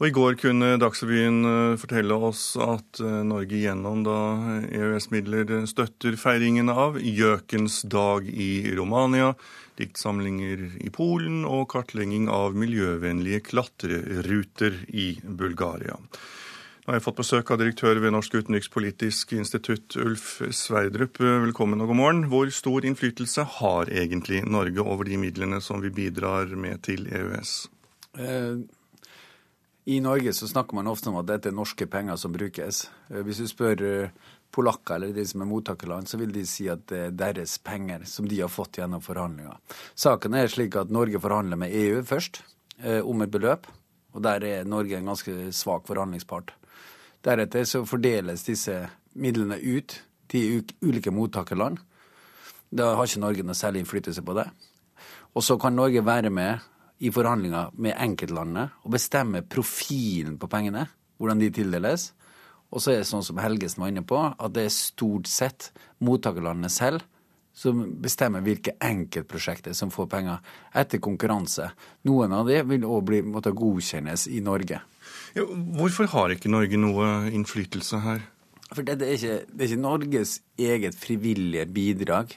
Og I går kunne Dagsrevyen eh, fortelle oss at eh, Norge gjennom da EØS-midler støtter feiringen av Gjøkens dag i Romania, diktsamlinger i Polen og kartlegging av miljøvennlige klatreruter i Bulgaria. Har jeg fått besøk av direktør ved Norsk utenrikspolitisk institutt, Ulf Sverdrup. Velkommen og god morgen. Hvor stor innflytelse har egentlig Norge over de midlene som vi bidrar med til EØS? Eh, I Norge så snakker man ofte om at dette er norske penger som brukes. Eh, hvis du spør eh, polakker eller de som er mottakerland, så vil de si at det er deres penger som de har fått gjennom forhandlinger. Saken er slik at Norge forhandler med EU først om et beløp. Og der er Norge en ganske svak forhandlingspart. Deretter så fordeles disse midlene ut til ulike mottakerland. Da har ikke Norge noe særlig innflytelse på det. Og så kan Norge være med i forhandlinger med enkeltlandene og bestemme profilen på pengene, hvordan de tildeles. Og så er det sånn som Helgesen var inne på, at det er stort sett mottakerlandene selv som bestemmer hvilke enkeltprosjekter som får penger, etter konkurranse. Noen av de vil òg måtte godkjennes i Norge. Hvorfor har ikke Norge noe innflytelse her? For det, er ikke, det er ikke Norges eget frivillige bidrag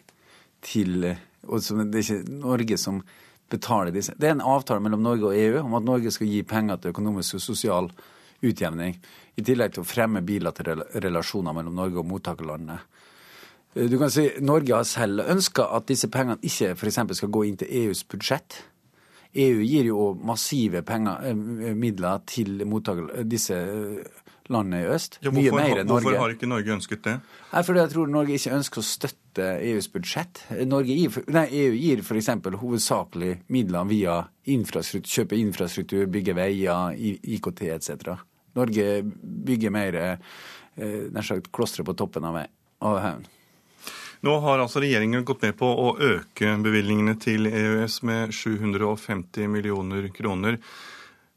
til og Det er ikke Norge som betaler disse. Det er en avtale mellom Norge og EU om at Norge skal gi penger til økonomisk og sosial utjevning, i tillegg til å fremme bilaterale relasjoner mellom Norge og mottakerlandene. Du kan si Norge har selv ønska at disse pengene ikke f.eks. skal gå inn til EUs budsjett. EU gir jo massive penger, eh, midler til disse eh, landene i øst. Ja, hvorfor, Mye mer enn Norge. Hvorfor har ikke Norge ønsket det? Nei, fordi jeg tror Norge ikke ønsker å støtte EUs budsjett. Norge gir, nei, EU gir f.eks. hovedsakelig midler via infrastruktur, kjøpe infrastruktur, bygge veier, IKT etc. Norge bygger mer eh, nær sagt klostre på toppen av haugen. Nå har altså regjeringen gått med på å øke bevilgningene til EØS med 750 millioner kroner.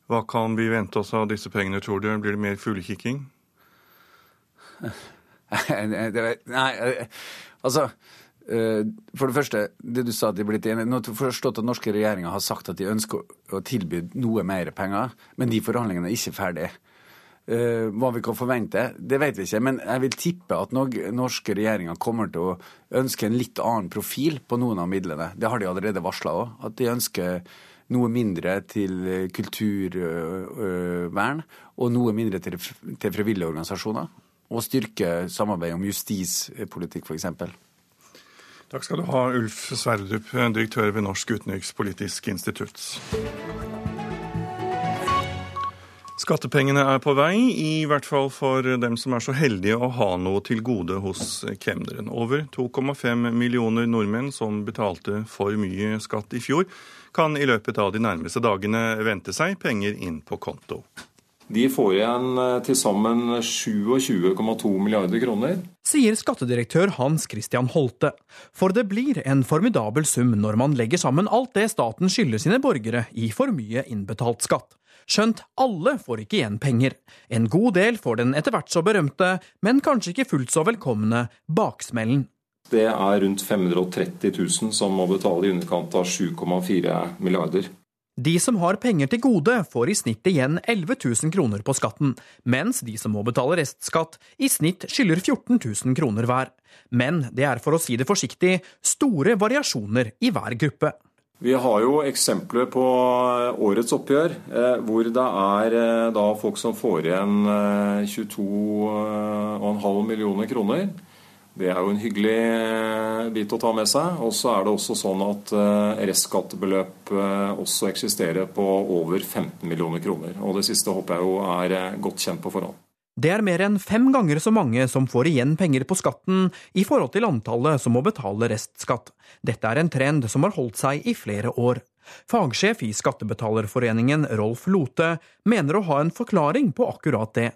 Hva kan vi vente oss av disse pengene, tror du? Blir det mer fuglekikking? Nei, altså eh, for det første, det du sa at de er blitt enige. Nå har jeg forstått at norske regjeringer har sagt at de ønsker å tilby noe mer penger, men de forhandlingene er ikke ferdige. Uh, hva vi kan forvente, det vet vi ikke. Men jeg vil tippe at norske regjeringer kommer til å ønske en litt annen profil på noen av midlene. Det har de allerede varsla òg. At de ønsker noe mindre til kulturvern og noe mindre til, til frivillige organisasjoner. Og styrke samarbeid om justispolitikk, f.eks. Takk skal du ha, Ulf Sverdrup, direktør ved Norsk utenrikspolitisk institutt. Skattepengene er på vei, i hvert fall for dem som er så heldige å ha noe til gode hos kemneren. Over 2,5 millioner nordmenn som betalte for mye skatt i fjor, kan i løpet av de nærmeste dagene vente seg penger inn på konto. De får igjen eh, til sammen 27,2 milliarder kroner. Sier skattedirektør Hans Christian Holte. For det blir en formidabel sum når man legger sammen alt det staten skylder sine borgere i for mye innbetalt skatt. Skjønt alle får ikke igjen penger. En god del får den etter hvert så berømte, men kanskje ikke fullt så velkomne, baksmellen. Det er rundt 530 000 som må betale i underkant av 7,4 milliarder. De som har penger til gode, får i snitt igjen 11 000 kroner på skatten, mens de som må betale restskatt, i snitt skylder 14 000 kroner hver. Men det er for å si det forsiktig store variasjoner i hver gruppe. Vi har jo eksempler på eh, årets oppgjør eh, hvor det er eh, da folk som får igjen 22,5 millioner kroner. Det er jo en hyggelig bit å ta med seg. Og så er det også sånn at restskattebeløp også eksisterer på over 15 millioner kroner. Og det siste håper jeg jo er godt kjent på forhånd. Det er mer enn fem ganger så mange som får igjen penger på skatten i forhold til antallet som må betale restskatt. Dette er en trend som har holdt seg i flere år. Fagsjef i Skattebetalerforeningen, Rolf Lote, mener å ha en forklaring på akkurat det.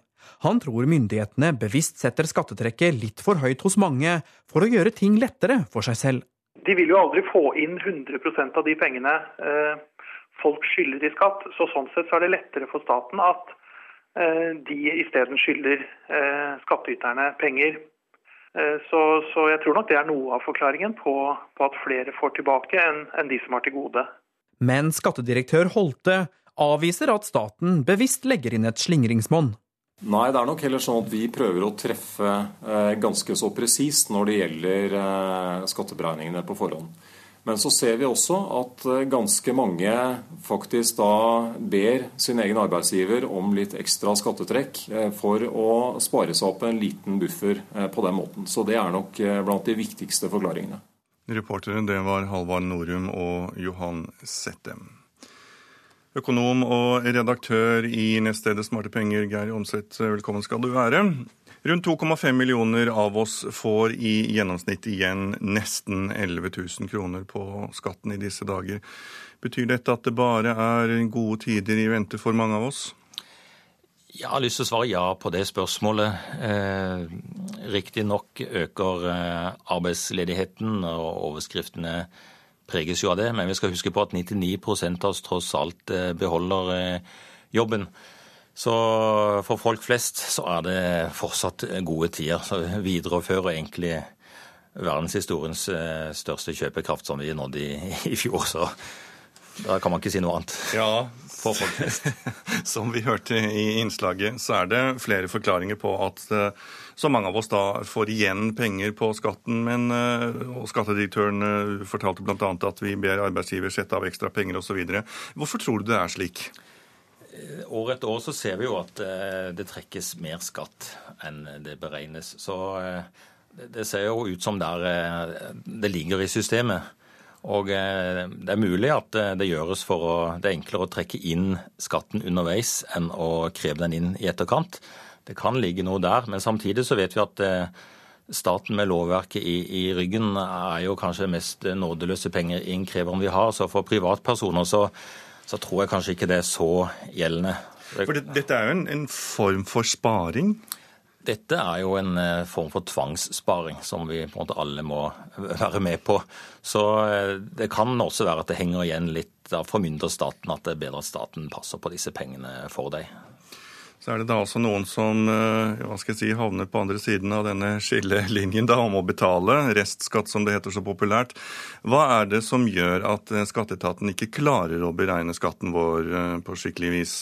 Han tror myndighetene bevisst setter skattetrekket litt for høyt hos mange for å gjøre ting lettere for seg selv. De vil jo aldri få inn 100% av de pengene eh, folk skylder i skatt. Så sånn sett så er det lettere for staten at de isteden skylder eh, skattyterne penger. Så, så, jeg tror nok det er noe av forklaringen på, på at flere får tilbake enn, en de som har til gode. Men skattedirektør Holte avviser at staten bevisst legger inn et slingringsmonn. Nei, det er nok heller sånn at vi prøver å treffe eh, ganske så presist når det gjelder eh, skatteberegningene på forhånd. Men så ser vi også at eh, ganske mange faktisk da ber sin egen arbeidsgiver om litt ekstra skattetrekk for å spare seg opp en liten buffer på den måten. Så det er nok blant de viktigste forklaringene. Reportere det var Halvard Norum og Johan Settem. Økonom og redaktør i nettstedet Smarte penger, Geir Omseth, velkommen skal du være. Rundt 2,5 millioner av oss får i gjennomsnitt igjen nesten 11 000 kroner på skatten i disse dager. Betyr dette at det bare er gode tider i vente for mange av oss? Jeg har lyst til å svare ja på det spørsmålet. Eh, Riktignok øker eh, arbeidsledigheten, og overskriftene preges jo av det. Men vi skal huske på at 99% av oss tross alt eh, beholder eh, jobben. Så for folk flest så er det fortsatt gode tider. Så viderefører egentlig verdenshistoriens eh, største kjøpekraft som vi nådde i, i fjor. Så da kan man ikke si noe annet. Ja, for folk flest. Som vi hørte i innslaget, så er det flere forklaringer på at så mange av oss da får igjen penger på skatten. Men, eh, og skattedirektøren eh, fortalte bl.a. at vi ber arbeidsgiver sette av ekstra penger osv. Hvorfor tror du det er slik? Eh, år etter år så ser vi jo at det trekkes mer skatt enn det beregnes. Så det ser jo ut som der det ligger i systemet. Og det er mulig at det gjøres for å Det er enklere å trekke inn skatten underveis enn å kreve den inn i etterkant. Det kan ligge noe der. Men samtidig så vet vi at eh, staten med lovverket i, i ryggen er jo kanskje mest nådeløse pengeinnkreveren vi har. Så for privatpersoner så, så, tror jeg kanskje ikke det er så gjeldende. For det, Dette er jo en, en, form for sparing? Dette er jo en eh, form for tvangssparing som vi på en måte alle må være med på. Så eh, det kan også være at det henger igjen litt av formynderstaten, at det er bedre at staten passer på disse pengene for deg så er det da også noen som eh, hva skal jeg si, havner på andre siden av denne skillelinjen da, om å betale restskatt, som det heter så populært. Hva er det som gjør at eh, skatteetaten ikke klarer å beregne skatten vår eh, på skikkelig vis?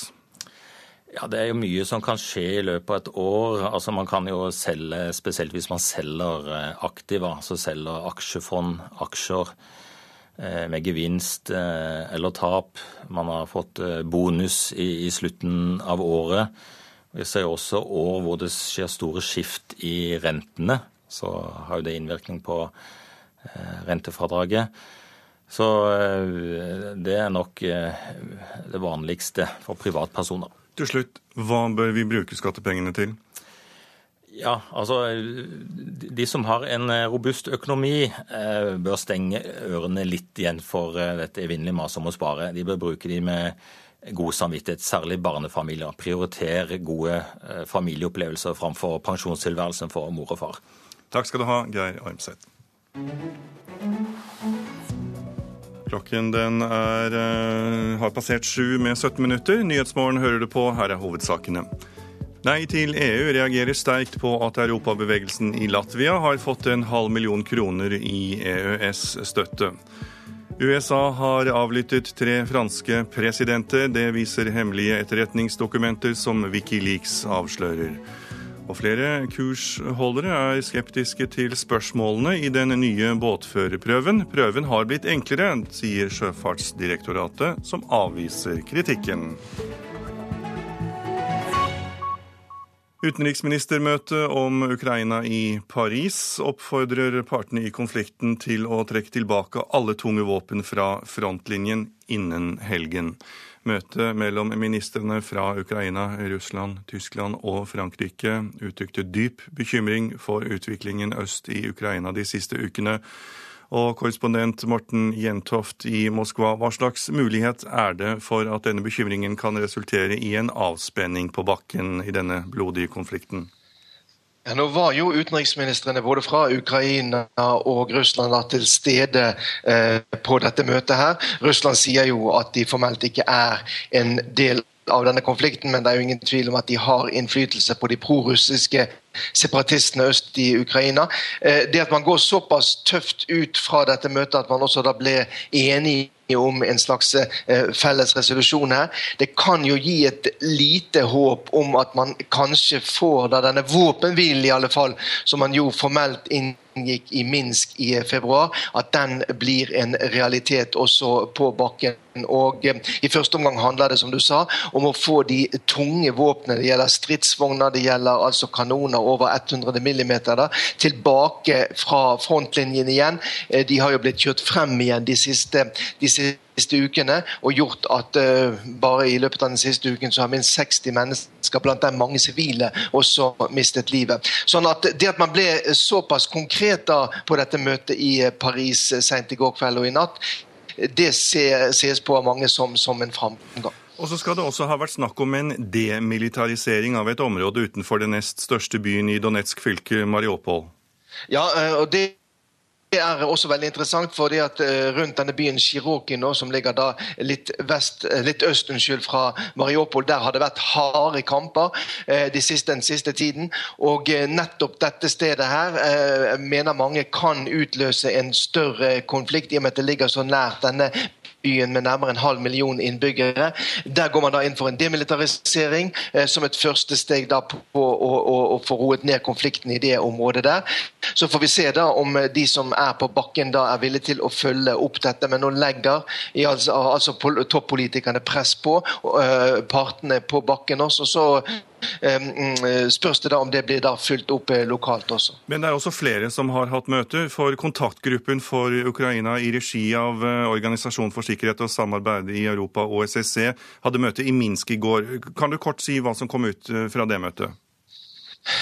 Ja, Det er jo mye som kan skje i løpet av et år. Altså Man kan jo selge, spesielt hvis man selger aktiva, altså selger aksjefond, aksjer med gevinst eller tap. Man har fått bonus i, slutten av året. Vi ser også år hvor det skjer store skift i rentene. Så har jo det innvirkning på eh, rentefradraget. Så eh, det er nok eh, det vanligste for privatpersoner. Til slutt, hva bør vi bruke skattepengene til? Ja, altså De som har en robust økonomi, bør stenge ørene litt igjen for dette evinnelige maset om å spare. De bør bruke de med god samvittighet, særlig barnefamilier. Prioritere gode eh, familieopplevelser framfor pensjonstilværelsen for mor og far. Takk skal du ha, Geir Armseth. Klokken den er, har passert sju med 17 minutter. Nyhetsmorgen hører du på, her er hovedsakene. Nei til EU reagerer sterkt på at europabevegelsen i Latvia har fått en halv million kroner i EØS-støtte. USA har avlyttet tre franske presidenter. Det viser hemmelige etterretningsdokumenter som Wikileaks avslører. Og flere kursholdere er skeptiske til spørsmålene i den nye båtførerprøven. Prøven har blitt enklere, sier Sjøfartsdirektoratet, som avviser kritikken. Utenriksministermøte om Ukraina i Paris oppfordrer partene i konflikten til å trekke tilbake alle tunge våpen fra frontlinjen innen helgen. Møtet mellom ministrene fra Ukraina, Russland, Tyskland og Frankrike uttrykte dyp bekymring for utviklingen øst i Ukraina de siste ukene, Og korrespondent Morten Jentoft i Moskva, hva slags mulighet er det for at denne bekymringen kan resultere i en avspenning på bakken i denne blodige konflikten? Ja, nå var jo utenriksministrene både fra Ukraina og Russland til stede eh, på dette møtet. her. Russland sier jo at de formelt ikke er en del av denne konflikten, men det er jo ingen tvil om at de har innflytelse på de prorussiske separatistene øst i Ukraina. Eh, det at man går såpass tøft ut fra dette møtet at man også da ble enig om en slags eh, felles resolusjon her. Det kan jo gi et lite håp om at man kanskje får da denne våpenhvilen, i alle fall, som man jo formelt inngikk i Minsk i februar, at den blir en realitet også på bakken. Og eh, I første omgang handler det som du sa, om å få de tunge våpnene, det gjelder stridsvogner, det gjelder altså kanoner over 100 mm, tilbake fra frontlinjen igjen. Eh, de har jo blitt kjørt frem igjen de siste, de siste ukene, og gjort at uh, bare i løpet av den siste uken så har minst 60 mennesker, blant dem mange sivile, også mistet livet. Sånn at Det at man ble såpass konkret da på dette møtet i Paris sent i går kveld og i natt, det ses på av mange som, som en framgang. Og så skal det også ha vært snakk om en demilitarisering av et område utenfor den nest største byen i Donetsk fylke, Mariupol. Ja, eh, og det det er også veldig interessant, fordi at eh, rundt denne byen Shiroki, nå, som ligger da litt, vest, eh, litt øst unnskyld, fra Mariupol, der har det vært harde kamper de siste, den siste tiden. Og nettopp dette stedet her mener mange kan utløse en større konflikt, i og med at det ligger så nært denne byen med nærmere en halv million innbyggere. Der går man da inn for en demilitarisering eh, som et første steg da på å, å, å, få roet ned konflikten i det området der. Så får vi se da om eh, de som er på bakken da er villige til å følge opp dette. Men nå legger altså, altså toppolitikerne press på eh, partene på bakken også. Så spørs det da om det blir da fulgt opp eh, lokalt også. Men det er også flere som har hatt møter. For kontaktgruppen for Ukraina i regi av eh, Organisasjon for sikkerhet og samarbeid i Europa, OSSE, hadde møte i Minsk i går. Kan du kort si hva som kom ut eh, fra det møtet?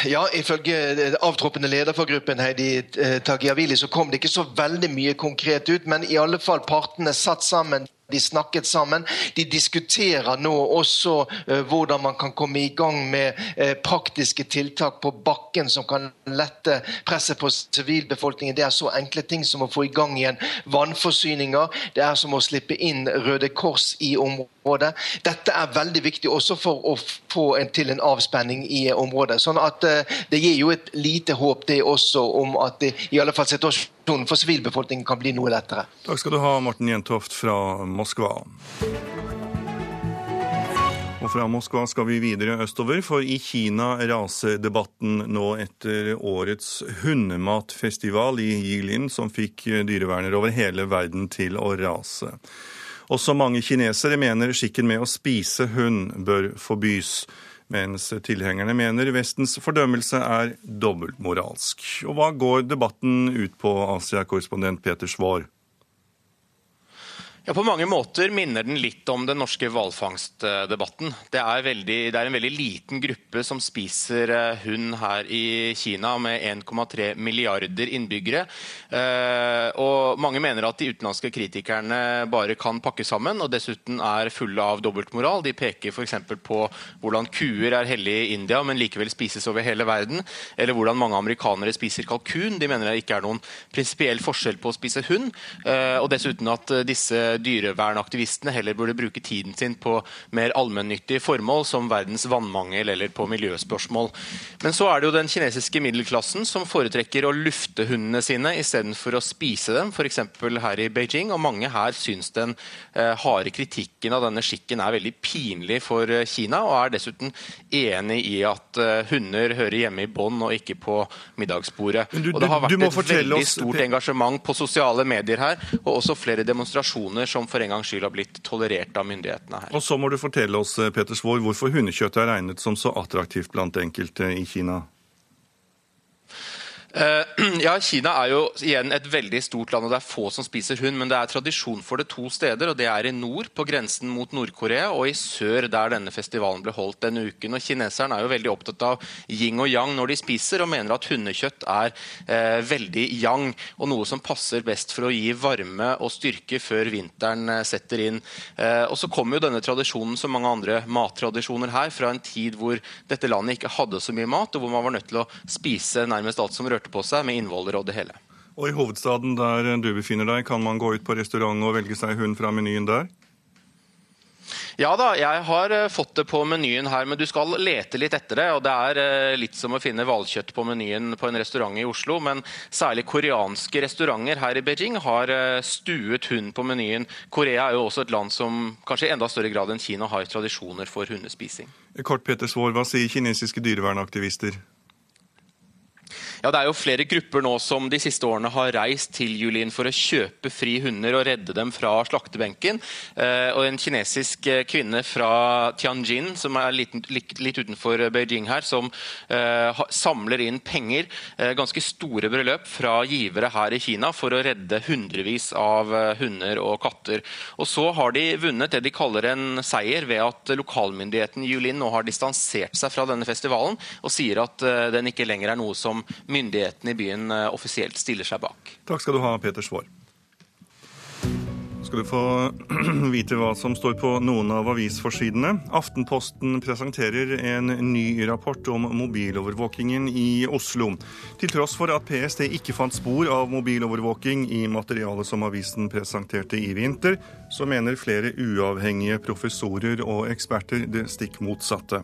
Ja, Ifølge avtroppende leder for gruppen Heidi Tagiavili, så kom det ikke så veldig mye konkret ut. Men i alle fall partene satt sammen. De snakket sammen. De diskuterer nå også uh, hvordan man kan komme i gang med uh, praktiske tiltak på bakken som kan lette presset på sivilbefolkningen. Det er så enkle ting som å få i gang igjen vannforsyninger. Det er som å slippe inn Røde Kors i området. Dette er veldig viktig også for å få en, til en avspenning i området. Sånn at uh, Det gir jo et lite håp det også om at det, i alle fall situasjonen for sivilbefolkningen kan bli noe lettere. Takk skal du ha, Morten Jentoft fra Moskva. Og fra Moskva skal vi videre østover, for i Kina raser debatten nå etter årets hundematfestival i Jilin, som fikk dyrevernere over hele verden til å rase. Også mange kinesere mener skikken med å spise hund bør forbys mens tilhengerne mener Vestens fordømmelse er dobbeltmoralsk. Og hva går debatten ut på, Asia-korrespondent Peter Svaar? Ja, På mange måter minner den litt om den norske hvalfangstdebatten. Det, det, er en veldig liten gruppe som spiser eh, hund her i Kina, med 1,3 milliarder innbyggere. Eh, og Mange mener at de utenlandske kritikerne bare kan pakke sammen, og dessuten er fulle av dobbeltmoral. De peker f.eks. på hvordan kuer er hellige i India, men likevel spises over hele verden. Eller hvordan mange amerikanere spiser kalkun. De mener det ikke er noen prinsipiell forskjell på å spise hund. Eh, og dessuten at disse dyrevernaktivistene heller burde bruke tiden sin på mer allmennyttige formål, som verdens vannmangel eller på miljøspørsmål. Men så er det jo den kinesiske middelklassen som foretrekker å lufte hundene sine istedenfor å spise dem, f.eks. her i Beijing. Og mange her syns den eh, harde kritikken av denne skikken er veldig pinlig for eh, Kina, og er dessuten enig i at eh, hunder hører hjemme i bånd og ikke på middagsbordet. Du, og det har vært et veldig oss... stort engasjement på sosiale medier her, og også flere demonstrasjoner vaner som for en gangs skyld har blitt tolerert av myndighetene her. Og så må du fortelle oss eh, Peter Svår, hvorfor hundekjøttet er regnet som så attraktivt blant enkelte i Kina? Eh, ja, Kina er jo igjen et veldig stort land, og det er få som spiser hund. Men det er tradisjon for det to steder, og det er i nord, på grensen mot Nord-Korea, og i sør, der denne festivalen ble holdt denne uken. Og Kineserne er jo veldig opptatt av yin og yang når de spiser, og mener at hundekjøtt er eh, veldig yang, og noe som passer best for å gi varme og styrke før vinteren eh, setter inn. Eh, og så kommer jo denne tradisjonen, som mange andre mattradisjoner her, fra en tid hvor dette landet ikke hadde så mye mat, og hvor man var nødt til å spise nærmest alt som rørte på seg, med innvoller og det hele. Og I hovedstaden der du befinner deg, kan man gå ut på restaurant og velge seg hund fra menyen der? Ja da, jeg har uh, fått det på menyen her, men du skal lete litt etter det. og Det er uh, litt som å finne hvalkjøtt på menyen på en restaurant i Oslo. Men særlig koreanske restauranter her i Beijing har uh, stuet hund på menyen. Korea er jo også et land som kanskje i enda større grad enn Kina har tradisjoner for hundespising. Kort Peter Svår, hva sier kinesiske dyrevernaktivister? Ja, Det er jo flere grupper nå som de siste årene har reist til Julin for å kjøpe fri hunder og redde dem fra slaktebenken. Eh, og En kinesisk eh, kvinne fra Tianjin, som er litt, litt utenfor Beijing her, som uh, samler inn penger, uh, ganske store beløp, fra givere her i Kina for å redde hundrevis av eh, hunder og katter. Og Så har de vunnet det de kaller en seier ved at lokalmyndigheten Julin nå har distansert seg fra denne festivalen og sier at uh, den ikke lenger er noe som myndighetene i byen eh, offisielt stiller seg bak. Takk skal du ha, Peter Svaar. skal du få vite hva som står på noen av avisforsidene. Aftenposten presenterer en ny rapport om mobilovervåkingen i Oslo. Til tross for at PST ikke fant spor av mobilovervåking i materialet som avisen presenterte i vinter, så mener flere uavhengige professorer og eksperter det stikk motsatte.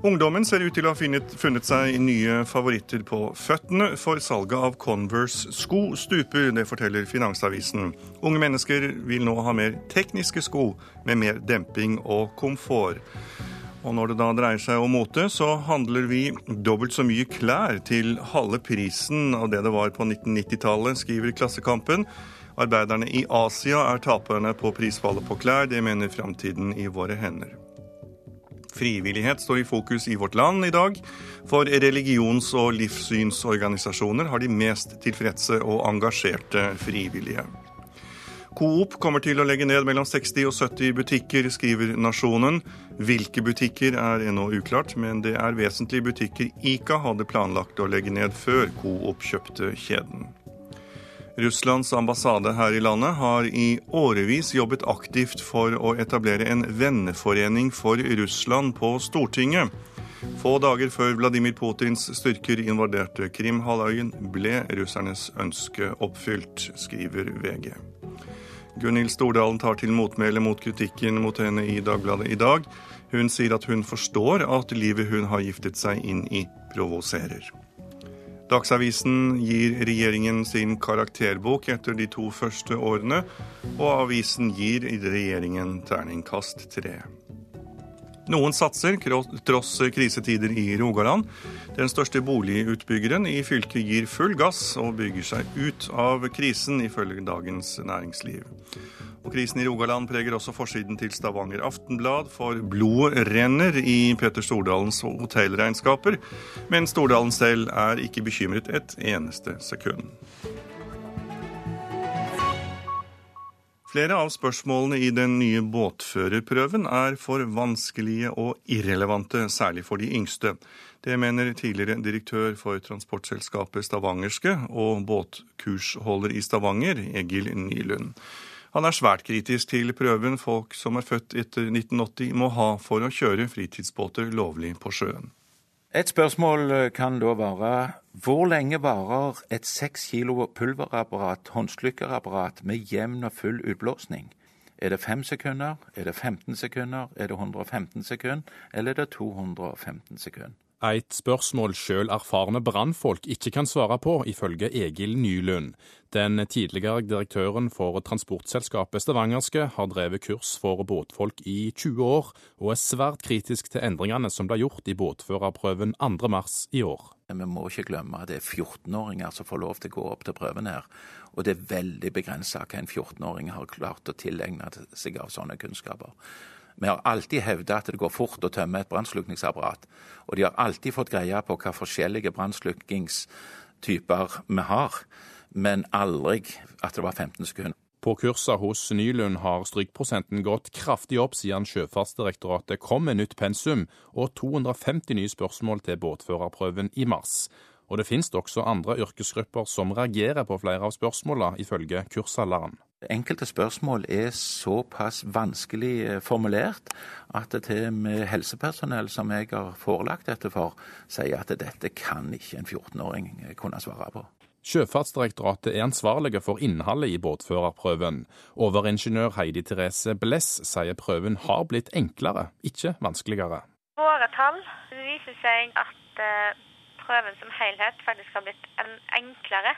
Ungdommen ser ut til å ha funnet, funnet seg nye favoritter på føttene, for salget av Converse-sko stuper, det forteller Finansavisen. Unge mennesker vil nå ha mer tekniske sko med mer demping og komfort. Og når det da dreier seg om mote, så handler vi dobbelt så mye klær til halve prisen av det det var på 1990-tallet, skriver Klassekampen. Arbeiderne i Asia er taperne på prisfallet på klær. Det mener Framtiden i våre hender. Frivillighet står i fokus i vårt land i dag. For religions- og livssynsorganisasjoner har de mest tilfredse og engasjerte frivillige. Coop kommer til å legge ned mellom 60 og 70 butikker, skriver Nasjonen. Hvilke butikker er ennå uklart, men det er vesentlige butikker Ica hadde planlagt å legge ned før Coop kjøpte kjeden. Russlands ambassade her i landet har i årevis jobbet aktivt for å etablere en venneforening for Russland på Stortinget. Få dager før Vladimir Putins styrker invaderte Krimhalvøyen, ble russernes ønske oppfylt, skriver VG. Gunhild Stordalen tar til motmæle mot kritikken mot henne i Dagbladet i dag. Hun sier at hun forstår at livet hun har giftet seg inn i, provoserer. Dagsavisen gir regjeringen sin karakterbok etter de to første årene, og avisen gir regjeringen terningkast tre. Noen satser, tross krisetider i Rogaland. Den største boligutbyggeren i fylket gir full gass og bygger seg ut av krisen, ifølge Dagens Næringsliv. Og Krisen i Rogaland preger også forsiden til Stavanger Aftenblad, for blodet renner i Peter Stordalens hotellregnskaper. Men Stordalen selv er ikke bekymret et eneste sekund. Flere av spørsmålene i den nye båtførerprøven er for vanskelige og irrelevante, særlig for de yngste. Det mener tidligere direktør for transportselskapet Stavangerske og båtkursholder i Stavanger, Egil Nylund. Han er svært kritisk til prøven folk som er født etter 1980 må ha for å kjøre fritidsbåter lovlig på sjøen. Et spørsmål eh, kan da være hvor lenge varer et seks kilo pulverapparat, håndslykkerapparat, med jevn og full utblåsning? Er det fem sekunder, er det 15 sekunder, er det 115 sekunder, eller er det 215 sekunder? Et spørsmål sjøl erfarne brannfolk ikke kan svare på, ifølge Egil Nylund. Den tidligere direktøren for transportselskapet Stavangerske har drevet kurs for båtfolk i 20 år, og er svært kritisk til endringene som ble gjort i båtførerprøven 2.3 i år. Vi må ikke glemme at det er 14-åringer som får lov til å gå opp til prøven her. Og det er veldig begrensa hva en 14-åring har klart å tilegne seg av sånne kunnskaper. Vi har alltid hevda at det går fort å tømme et brannslukningsapparat. Og de har alltid fått greie på hva forskjellige brannslukningstyper vi har, men aldri at det var 15 sekunder. På kursa hos Nylund har strykprosenten gått kraftig opp siden Sjøfartsdirektoratet kom med nytt pensum og 250 nye spørsmål til båtførerprøven i mars. Og det finnes også andre yrkesgrupper som reagerer på flere av spørsmålene, ifølge kursholderen. Enkelte spørsmål er såpass vanskelig eh, formulert at det til med helsepersonell som jeg har forelagt dette for, sier at dette kan ikke en 14-åring kunne svare på. Sjøfartsdirektoratet er ansvarlige for innholdet i båtførerprøven. Overingeniør Heidi Therese Bless sier prøven har blitt enklere, ikke vanskeligere. Våre tall viser seg at eh, prøven som helhet faktisk har blitt enklere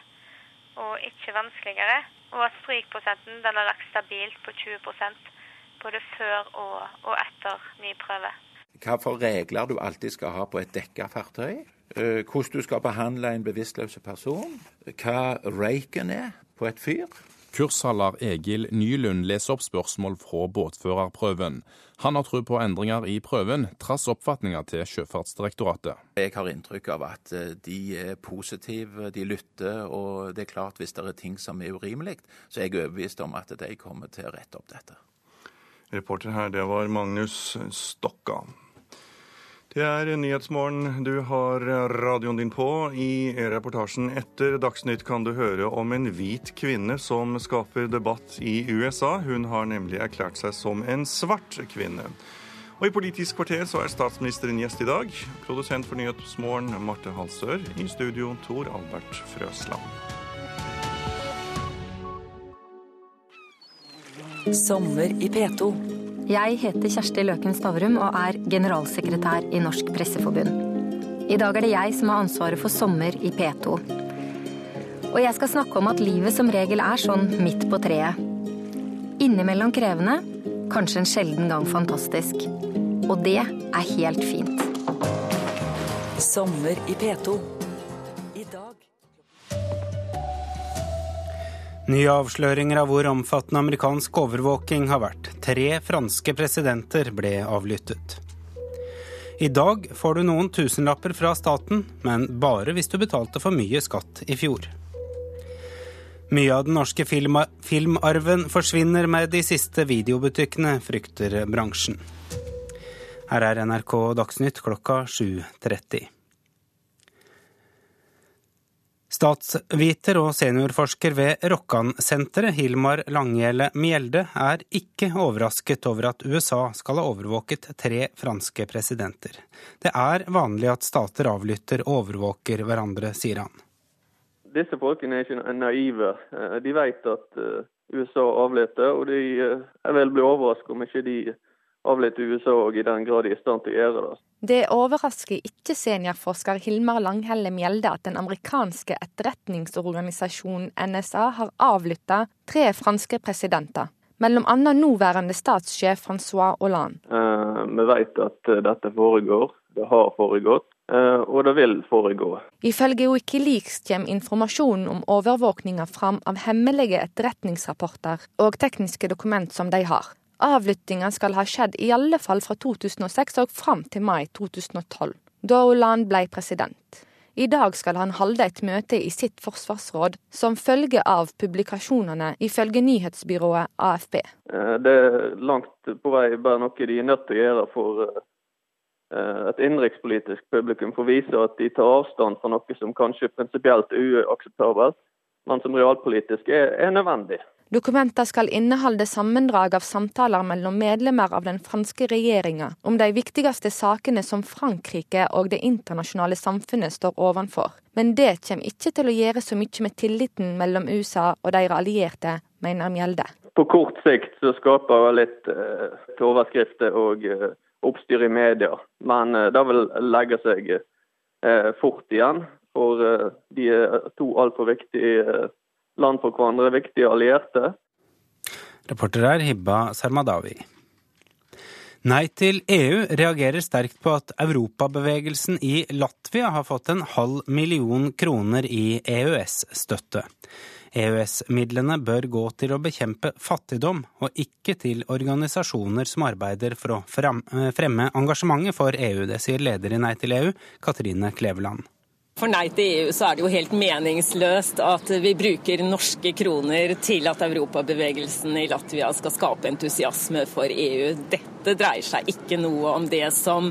og ikke vanskeligere. Og at strykprosenten den har lagt stabilt på 20% både før og, og etter ny prøve. For regler du alltid skal ha på et dekka fartøy. Eh, hvordan du skal behandle en bevisstløs person. Hva røyken er på et fyr. Kursholder Egil Nylund leser opp spørsmål fra båtførerprøven. Han har tro på endringer i prøven, trass oppfatninga til Sjøfartsdirektoratet. Jeg har inntrykk av at eh, de er positive, de lytter. Og det er klart hvis det er ting som er urimelig, så er jeg overbevist om at de kommer til å rette opp dette. Reporter her, det var Magnus Stokka. Det er Nyhetsmorgen du har radioen din på. I reportasjen etter Dagsnytt kan du høre om en hvit kvinne som skaper debatt i USA. Hun har nemlig erklært seg som en svart kvinne. Og I Politisk kvarter så er statsministeren gjest i dag. Produsent for Nyhetsmorgen Marte Halsør. I studio Tor Albert Frøsland. Sommer i P2. Jeg heter Kjersti Løken Stavrum og er generalsekretær i Norsk Presseforbund. I dag er det jeg som har ansvaret for sommer i P2. Og jeg skal snakke om at livet som regel er sånn midt på treet. Innimellom krevende, kanskje en sjelden gang fantastisk. Og det er helt fint. Sommer i P2. Nye avsløringer av hvor omfattende amerikansk overvåking har vært. Tre franske presidenter ble avlyttet. I dag får du noen tusenlapper fra staten, men bare hvis du betalte for mye skatt i fjor. Mye av den norske filmarven forsvinner med de siste videobutikkene, frykter bransjen. Her er NRK Dagsnytt klokka 7.30. Statsviter og seniorforsker ved Rokkansenteret, Hilmar Langhjelle Mjelde, er ikke overrasket over at USA skal ha overvåket tre franske presidenter. Det er vanlig at stater avlytter og overvåker hverandre, sier han. Disse folkene er ikke naive. Eh, de vet at eh, USA avlytter, og de vil er vel bli overrasket om ikke de avlytter USA og i den grad de er i stand til å gjøre det. Det overrasker ikke seniorforsker Hilmar Langhelle Mjelde at den amerikanske etterretningsorganisasjonen NSA har avlytta tre franske presidenter. Mellom annet nåværende statssjef Francois Hollande. Eh, vi vet at eh, dette foregår. Det har foregått. Eh, og det vil foregå. Ifølge Wikileaks kommer informasjonen om overvåkninga fram av hemmelige etterretningsrapporter og tekniske dokument som de har. Avlyttinga skal ha skjedd i alle fall fra 2006 og fram til mai 2012, da Hollande ble president. I dag skal han holde et møte i sitt forsvarsråd som følge av publikasjonene, ifølge nyhetsbyrået AFP. Eh, det er langt på vei bare noe de er nødt til å gjøre for eh, et innenrikspolitisk publikum, for å vise at de tar avstand fra noe som kanskje prinsipielt er uakseptabelt, men som realpolitisk er, er nødvendig. Dokumenter skal inneholde sammendrag av samtaler mellom medlemmer av den franske regjeringa om de viktigste sakene som Frankrike og det internasjonale samfunnet står overfor. Men det kommer ikke til å gjøre så mye med tilliten mellom USA og deres allierte, mener Mjelde. På kort sikt så skaper det litt uh, overskrifter og uh, oppstyr i media, men uh, det vil legge seg uh, fort igjen. For de er to altfor viktige land for hverandre, viktige allierte. Reporter er Hibba Sarmadawi. Nei til EU reagerer sterkt på at europabevegelsen i Latvia har fått en halv million kroner i EØS-støtte. EØS-midlene bør gå til å bekjempe fattigdom, og ikke til organisasjoner som arbeider for å fremme engasjementet for EU. Det sier leder i Nei til EU, Katrine Kleveland. For nei til EU så er det jo helt meningsløst at vi bruker norske kroner til at europabevegelsen i Latvia skal skape entusiasme for EU. Dette dreier seg ikke noe om det som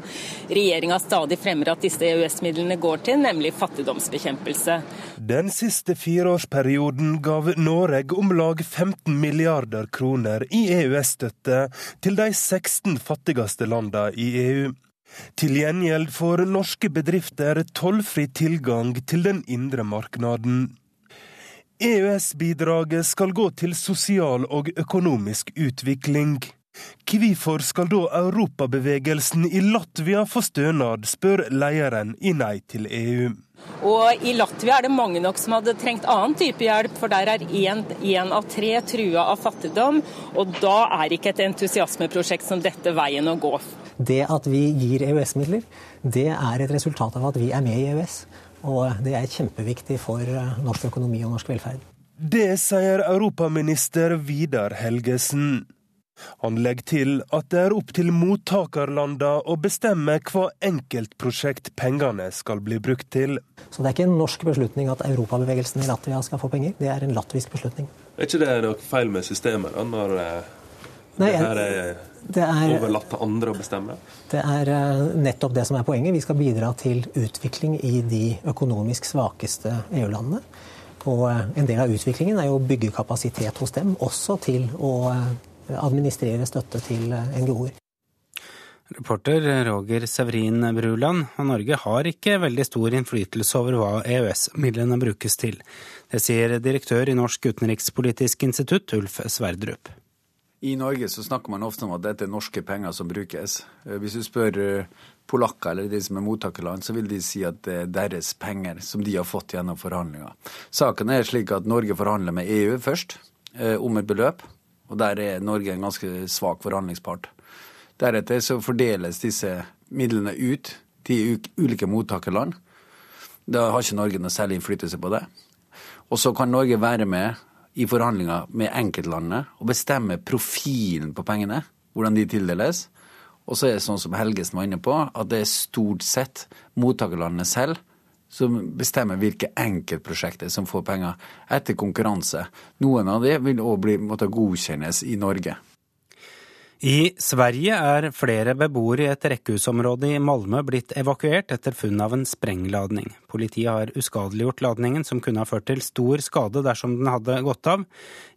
regjeringa stadig fremmer at disse EØS-midlene går til, nemlig fattigdomsbekjempelse. Den siste fireårsperioden gav Norge om lag 15 milliarder kroner i EØS-støtte til de 16 fattigste landene i EU. Til gjengjeld får norske bedrifter tollfri tilgang til den indre marknaden. EØS-bidraget skal gå til sosial og økonomisk utvikling. Hvorfor skal da europabevegelsen i Latvia få stønad, spør lederen i Nei til EU. Og I Latvia er det mange nok som hadde trengt annen type hjelp, for der er én av tre trua av fattigdom. Og da er ikke et entusiasmeprosjekt som dette veien å gå. Det at vi gir EØS-midler, det er et resultat av at vi er med i EØS. Og det er kjempeviktig for eh, norsk økonomi og norsk velferd. Det sier europaminister Vidar Helgesen. Han legger til at det er opp til mottakerlandene å bestemme hva enkeltprosjekt pengene skal bli brukt til. Så det er ikke en norsk beslutning at europabevegelsen i Latvia skal få penger, det er en latvisk beslutning. Er ikke det noe feil med systemet, da, når eh, Nei, det her er det er, overlatt til andre å bestemme? Det er eh, nettopp det som er poenget. Vi skal bidra til utvikling i de økonomisk svakeste EU-landene. Og eh, en del av utviklingen er jo å bygge kapasitet hos dem, også til å administrere støtte til NGO-er. Reporter Roger Severin Bruland. Og Norge har ikke veldig stor innflytelse over hva EØS-midlene brukes til. Det sier direktør i Norsk utenrikspolitisk institutt, Ulf Sverdrup. I Norge så snakker man ofte om at dette er norske penger som brukes. Eh, hvis du spør eh, polakker eller de som er mottakerland, så vil de si at det er deres penger som de har fått gjennom forhandlinger. Saken er slik at Norge forhandler med EU først eh, om et beløp, og der er Norge en ganske svak forhandlingspart. Deretter så fordeles disse midlene ut til ulike mottakerland. Da har ikke Norge noe særlig innflytelse på det. Og så kan Norge være med i forhandlinger med enkeltlandene og bestemme profilen på pengene, hvordan de tildeles. Og så er det sånn som Helgesen var inne på, at det er stort sett mottakerlandene selv som bestemmer hvilke enkeltprosjekter som får penger, etter konkurranse. Noen av dem vil òg måtte godkjennes i Norge. I Sverige er flere beboere i et rekkehusområde i Malmö blitt evakuert etter funn av en sprengladning. Politiet har uskadeliggjort ladningen, som kunne ha ført til stor skade dersom den hadde gått av.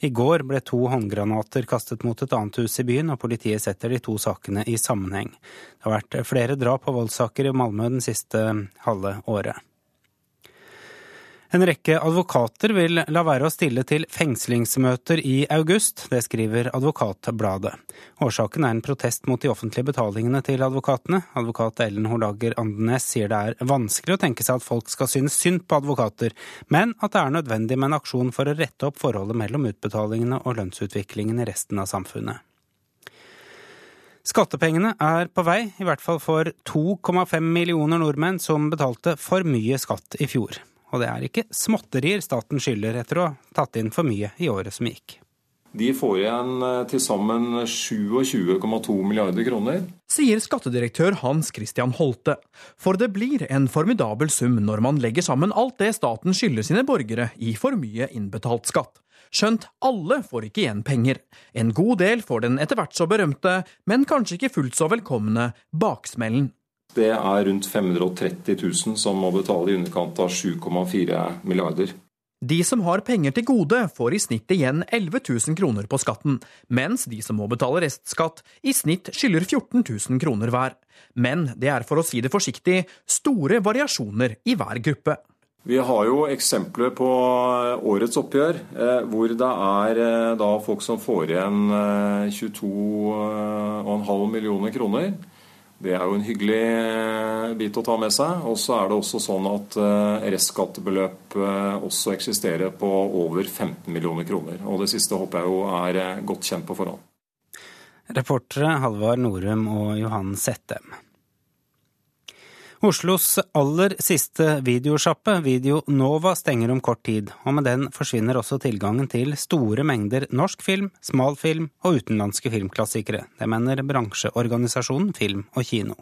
I går ble to håndgranater kastet mot et annet hus i byen, og politiet setter de to sakene i sammenheng. Det har vært flere drap og voldssaker i Malmö den siste halve året. En rekke advokater vil la være å stille til fengslingsmøter i august. Det skriver Advokatbladet. Årsaken er en protest mot de offentlige betalingene til advokatene. Advokat Ellen Hordager Andenes sier det er vanskelig å tenke seg at folk skal synes synd på advokater, men at det er nødvendig med en aksjon for å rette opp forholdet mellom utbetalingene og lønnsutviklingen i resten av samfunnet. Skattepengene er på vei, i hvert fall for 2,5 millioner nordmenn som betalte for mye skatt i fjor. Og det er ikke småtterier staten skylder etter å ha tatt inn for mye i året som gikk. De får igjen eh, til sammen 27,2 milliarder kroner. Sier skattedirektør Hans Christian Holte. For det blir en formidabel sum når man legger sammen alt det staten skylder sine borgere i for mye innbetalt skatt. Skjønt alle får ikke igjen penger. En god del får den etter hvert så berømte, men kanskje ikke fullt så velkomne, baksmellen. Det er rundt 530 000 som må betale i underkant av 7,4 milliarder. De som har penger til gode, får i snitt igjen 11 000 kroner på skatten, mens de som må betale restskatt, i snitt skylder 14 000 kroner hver. Men det er for å si det forsiktig store variasjoner i hver gruppe. Vi har jo eksempler på årets oppgjør eh, hvor det er eh, da folk som får igjen 22,5 eh, millioner kroner. Det er jo en hyggelig eh, bit å ta med seg. Og så er det også sånn at eh, restskattebeløp eh, også eksisterer på over 15 millioner kroner. Og det siste håper jeg jo er godt kjent på forhånd. Reportere Halvard Norum og Johan Settem. Oslos aller siste videosjappe, Video Nova, stenger om kort tid, og med den forsvinner også tilgangen til store mengder norsk film, smalfilm og utenlandske filmklassikere. Det mener bransjeorganisasjonen Film og Kino.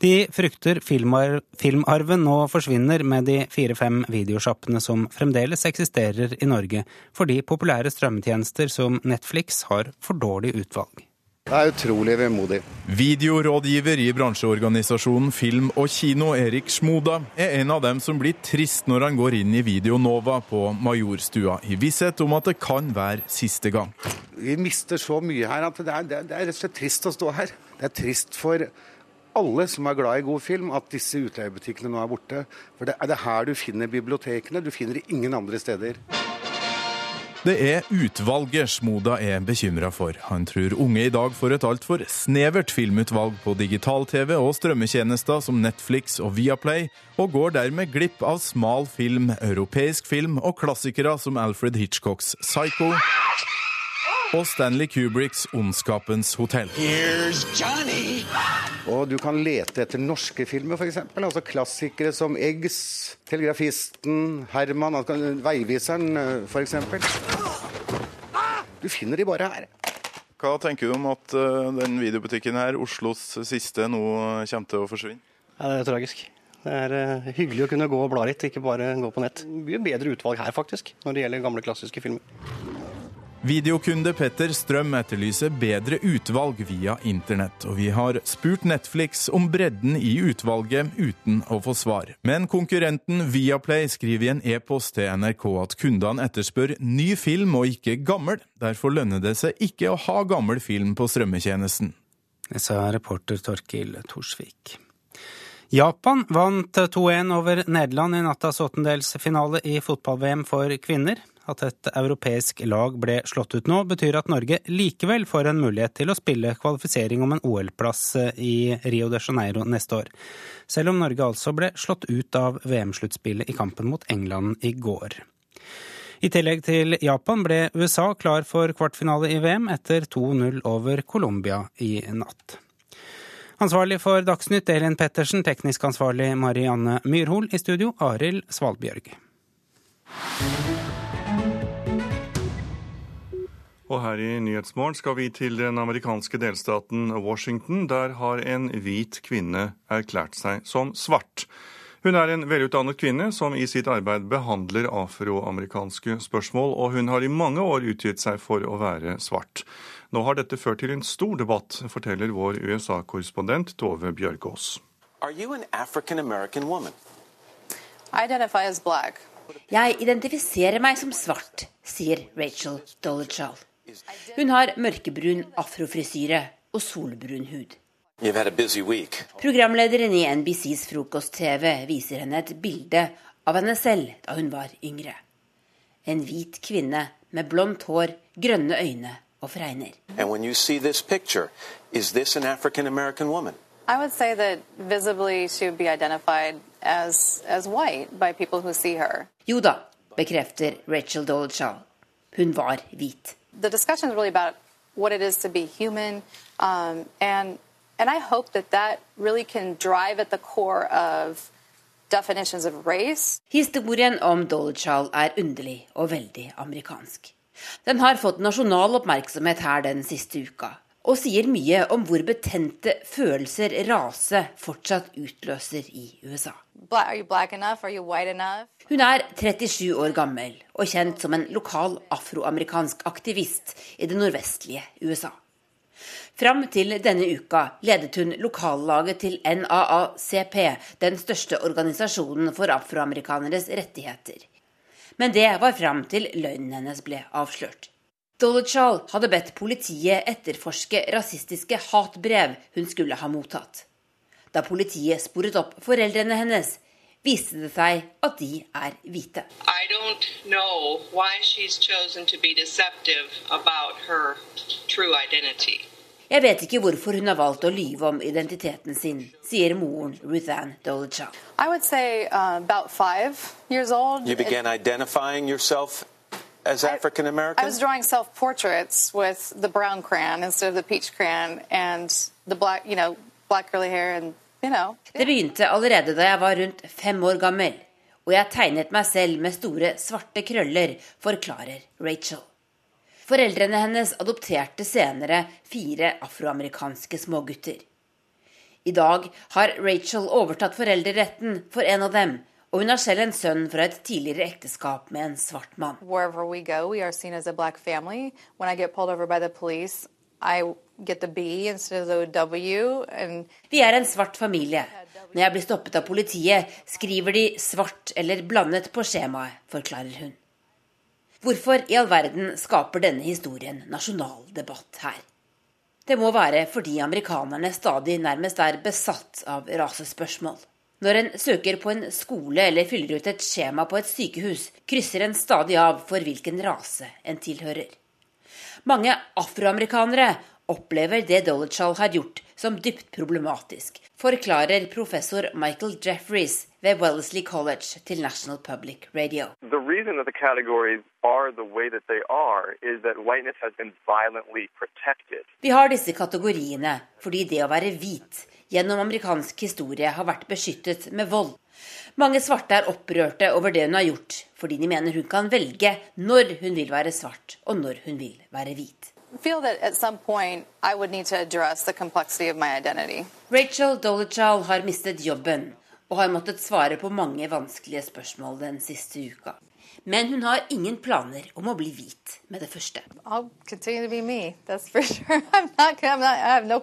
De frykter filmar filmarven nå forsvinner med de fire-fem videosjappene som fremdeles eksisterer i Norge, fordi populære strømmetjenester som Netflix har for dårlig utvalg. Det er utrolig vemodig. Videorådgiver i bransjeorganisasjonen Film og Kino, Erik Smoda, er en av dem som blir trist når han går inn i Videonova på Majorstua, i visshet om at det kan være siste gang. Vi mister så mye her at det er, det er rett og slett trist å stå her. Det er trist for alle som er glad i god film, at disse utleiebutikkene nå er borte. For det er det her du finner bibliotekene. Du finner det ingen andre steder. Det er utvalget Smoda er bekymra for. Han tror unge i dag får et altfor snevert filmutvalg på digital-TV og strømmetjenester som Netflix og Viaplay, og går dermed glipp av smal film, europeisk film og klassikere som Alfred Hitchcocks Psycho og Stanley Kubricks Ondskapens hotell. Og du kan lete etter norske filmer, f.eks. Altså klassikere som Eggs, Telegrafisten, Herman, altså Veiviseren f.eks. Du finner de bare her. Hva tenker du om at uh, den videobutikken her, Oslos siste, nå kommer til å forsvinne? Ja, Det er tragisk. Det er uh, hyggelig å kunne gå og bla litt, ikke bare gå på nett. Mye bedre utvalg her, faktisk, når det gjelder gamle klassiske filmer. Videokunde Petter Strøm etterlyser bedre utvalg via internett, og vi har spurt Netflix om bredden i utvalget uten å få svar. Men konkurrenten Viaplay skriver i en e-post til NRK at kundene etterspør ny film og ikke gammel. Derfor lønner det seg ikke å ha gammel film på strømmetjenesten. Det sa reporter Torkil Torsvik. Japan vant 2-1 over Nederland i nattas åttendelsfinale i fotball-VM for kvinner. At et europeisk lag ble slått ut nå, betyr at Norge likevel får en mulighet til å spille kvalifisering om en OL-plass eh, i Rio de Janeiro neste år. Selv om Norge altså ble slått ut av VM-sluttspillet i kampen mot England i går. I tillegg til Japan ble USA klar for kvartfinale i VM etter 2-0 over Colombia i natt. Ansvarlig for Dagsnytt Elin Pettersen, teknisk ansvarlig Marianne Myrhol, i studio Arild Svalbjørg. Og her i Nyhetsmorgen skal vi til den amerikanske delstaten Washington. Der har en hvit kvinne erklært seg som svart. Hun er en velutdannet kvinne som i sitt arbeid behandler afroamerikanske spørsmål, og hun har i mange år utgitt seg for å være svart. Nå har dette ført til en stor debatt, forteller vår USA-korrespondent Tove Bjørgaas. Jeg identifiserer meg som svart, sier Rachel Dolezal. Hun har mørkebrun afrofrisyre og solbrun hud. Programlederen i NBCs frokost-TV viser henne et bilde av henne selv da hun var yngre. En hvit kvinne med blondt hår, grønne øyne og fregner. I would say that visibly she would be identified as, as white by people who see her. Jo da, bekrefter Rachel Dolezal. Hun var hvit the discussion is really about what it is to be human, um, and and I hope that that really can drive at the core of. Historien om Dolchal er underlig og veldig amerikansk. Den har fått nasjonal oppmerksomhet her den siste uka, og sier mye om hvor betente følelser rase fortsatt utløser i USA. Hun er 37 år gammel og kjent som en lokal afroamerikansk aktivist i det nordvestlige USA. Fram til denne uka ledet hun lokallaget til NAACP, den største organisasjonen for afroamerikaneres rettigheter. Men det var fram til løgnen hennes ble avslørt. Dolechal hadde bedt politiet etterforske rasistiske hatbrev hun skulle ha mottatt. Da politiet sporet opp foreldrene hennes, viste det seg at de er hvite. Jeg vet ikke hvorfor hun har valgt å lyve om identiteten sin, sier moren Ruth Ann as African American? I, I was drawing self-portraits with the brown crayon instead of the peach crayon, and the black, you know, black curly hair, and you know. Det begynte allerede da jeg var rundt fem år gammel, og jeg tegnet meg selv med store, svarte krøller, forklarer Rachel. Foreldrene hennes adopterte senere fire afroamerikanske smågutter. I dag har Rachel overtatt foreldreretten for en av dem, og hun har selv en sønn fra et tidligere ekteskap med en svart mann. We go, we police, Vi er en svart familie. Når jeg blir stoppet av politiet, skriver de svart eller blandet på skjemaet, forklarer hun. Hvorfor i all verden skaper denne historien nasjonal debatt her? Det må være fordi amerikanerne stadig nærmest er besatt av rasespørsmål. Når en søker på en skole eller fyller ut et skjema på et sykehus, krysser en stadig av for hvilken rase en tilhører. Mange afroamerikanere opplever det Dolitschall har gjort som dypt problematisk, forklarer professor Michael Jeffries ved Wellesley College til National Public Radio. Vi har disse kategoriene fordi det å være hvit gjennom amerikansk historie har vært beskyttet med vold. Mange svarte er opprørte over det hun har gjort, fordi de mener hun kan velge når hun vil være svart og når hun vil være hvit. Rachel Dolichal har mistet jobben og har måttet svare på mange vanskelige spørsmål den siste uka. Men hun har ingen planer om å bli hvit med det første. Me, sure. not, not, no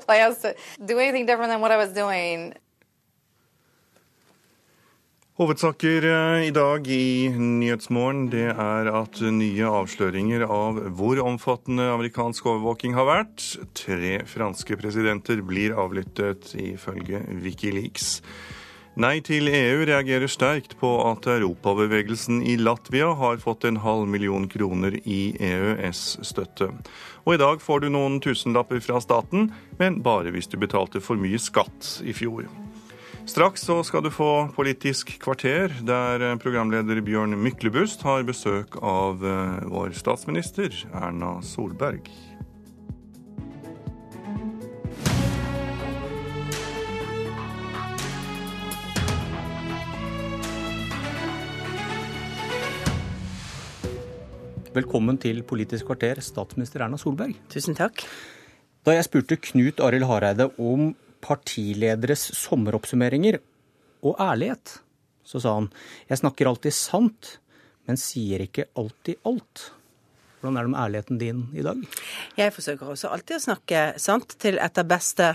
Hovedsaker eh, i dag i Nyhetsmorgen det er at nye avsløringer av hvor omfattende amerikansk overvåking har vært. Tre franske presidenter blir avlyttet, ifølge Wikileaks. Nei til EU reagerer sterkt på at europabevegelsen i Latvia har fått en halv million kroner i EØS-støtte. Og i dag får du noen tusenlapper fra staten, men bare hvis du betalte for mye skatt i fjor. Straks så skal du få Politisk kvarter, der programleder Bjørn Myklebust har besøk av eh, vår statsminister Erna Solberg. Velkommen til Politisk kvarter, statsminister Erna Solberg. Tusen takk. Da jeg spurte Knut Arild Hareide om partilederes sommeroppsummeringer og ærlighet, så sa han jeg snakker alltid sant, men sier ikke alltid alt. Hvordan er det med ærligheten din i dag? Jeg forsøker også alltid å snakke sant til etter beste,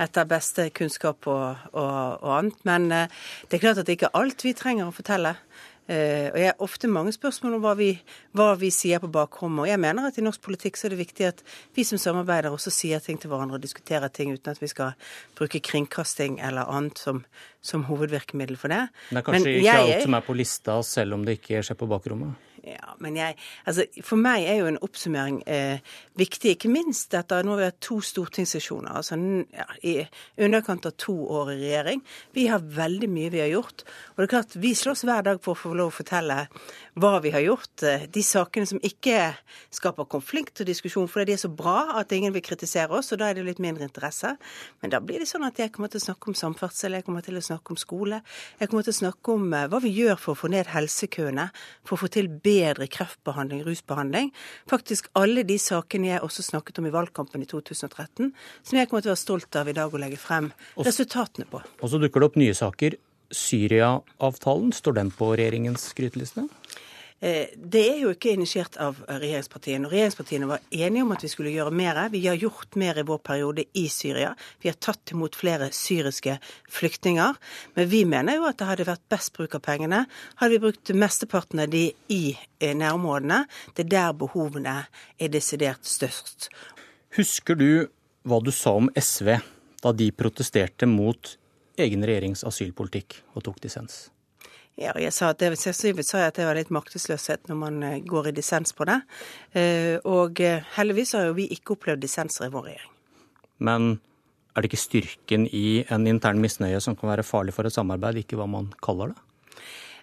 etter beste kunnskap og, og, og annet. Men eh, det er klart at det ikke er alt vi trenger å fortelle. Uh, og jeg har ofte mange spørsmål om hva vi, hva vi sier på bakrommet. Og jeg mener at i norsk politikk så er det viktig at vi som samarbeider også sier ting til hverandre og diskuterer ting uten at vi skal bruke kringkasting eller annet som, som hovedvirkemiddel for det. Det er kanskje Men ikke alt som er på lista, selv om det ikke skjer på bakrommet? Ja, men jeg, altså For meg er jo en oppsummering eh, viktig, ikke minst etter nå har vi hatt to stortingssesjoner, altså ja, i underkant av to år i regjering. Vi har veldig mye vi har gjort. Og det er klart, vi slåss hver dag for å få lov å fortelle hva vi har gjort. Eh, de sakene som ikke skaper konflikt og diskusjon, fordi de er så bra at ingen vil kritisere oss, og da er det litt mindre interesse. Men da blir det sånn at jeg kommer til å snakke om samferdsel, jeg kommer til å snakke om skole, jeg kommer til å snakke om eh, hva vi gjør for å få ned helsekøene, for å få til bedre kreftbehandling, rusbehandling. Faktisk alle de sakene jeg også snakket om i valgkampen i 2013, som jeg kommer til å være stolt av i dag å legge frem resultatene på. Og så dukker det opp nye saker. Syria-avtalen, står den på regjeringens skryteliste? Eh, det er jo ikke initiert av regjeringspartiene. og Regjeringspartiene var enige om at vi skulle gjøre mer. Vi har gjort mer i vår periode i Syria. Vi har tatt imot flere syriske flyktninger. Men vi mener jo at det hadde vært best bruk av pengene hadde vi brukt mesteparten av de i eh, nærområdene. Det er der behovene er desidert størst. Husker du hva du sa om SV da de protesterte mot egen regjerings asylpolitikk og tok dissens? Ja, jeg sa at det, sa jeg at det var litt maktesløshet når man eh, går i dissens på det. Eh, og eh, heldigvis har jo vi ikke opplevd dissenser i vår regjering. Men er det ikke styrken i en intern misnøye som kan være farlig for et samarbeid, ikke hva man kaller det?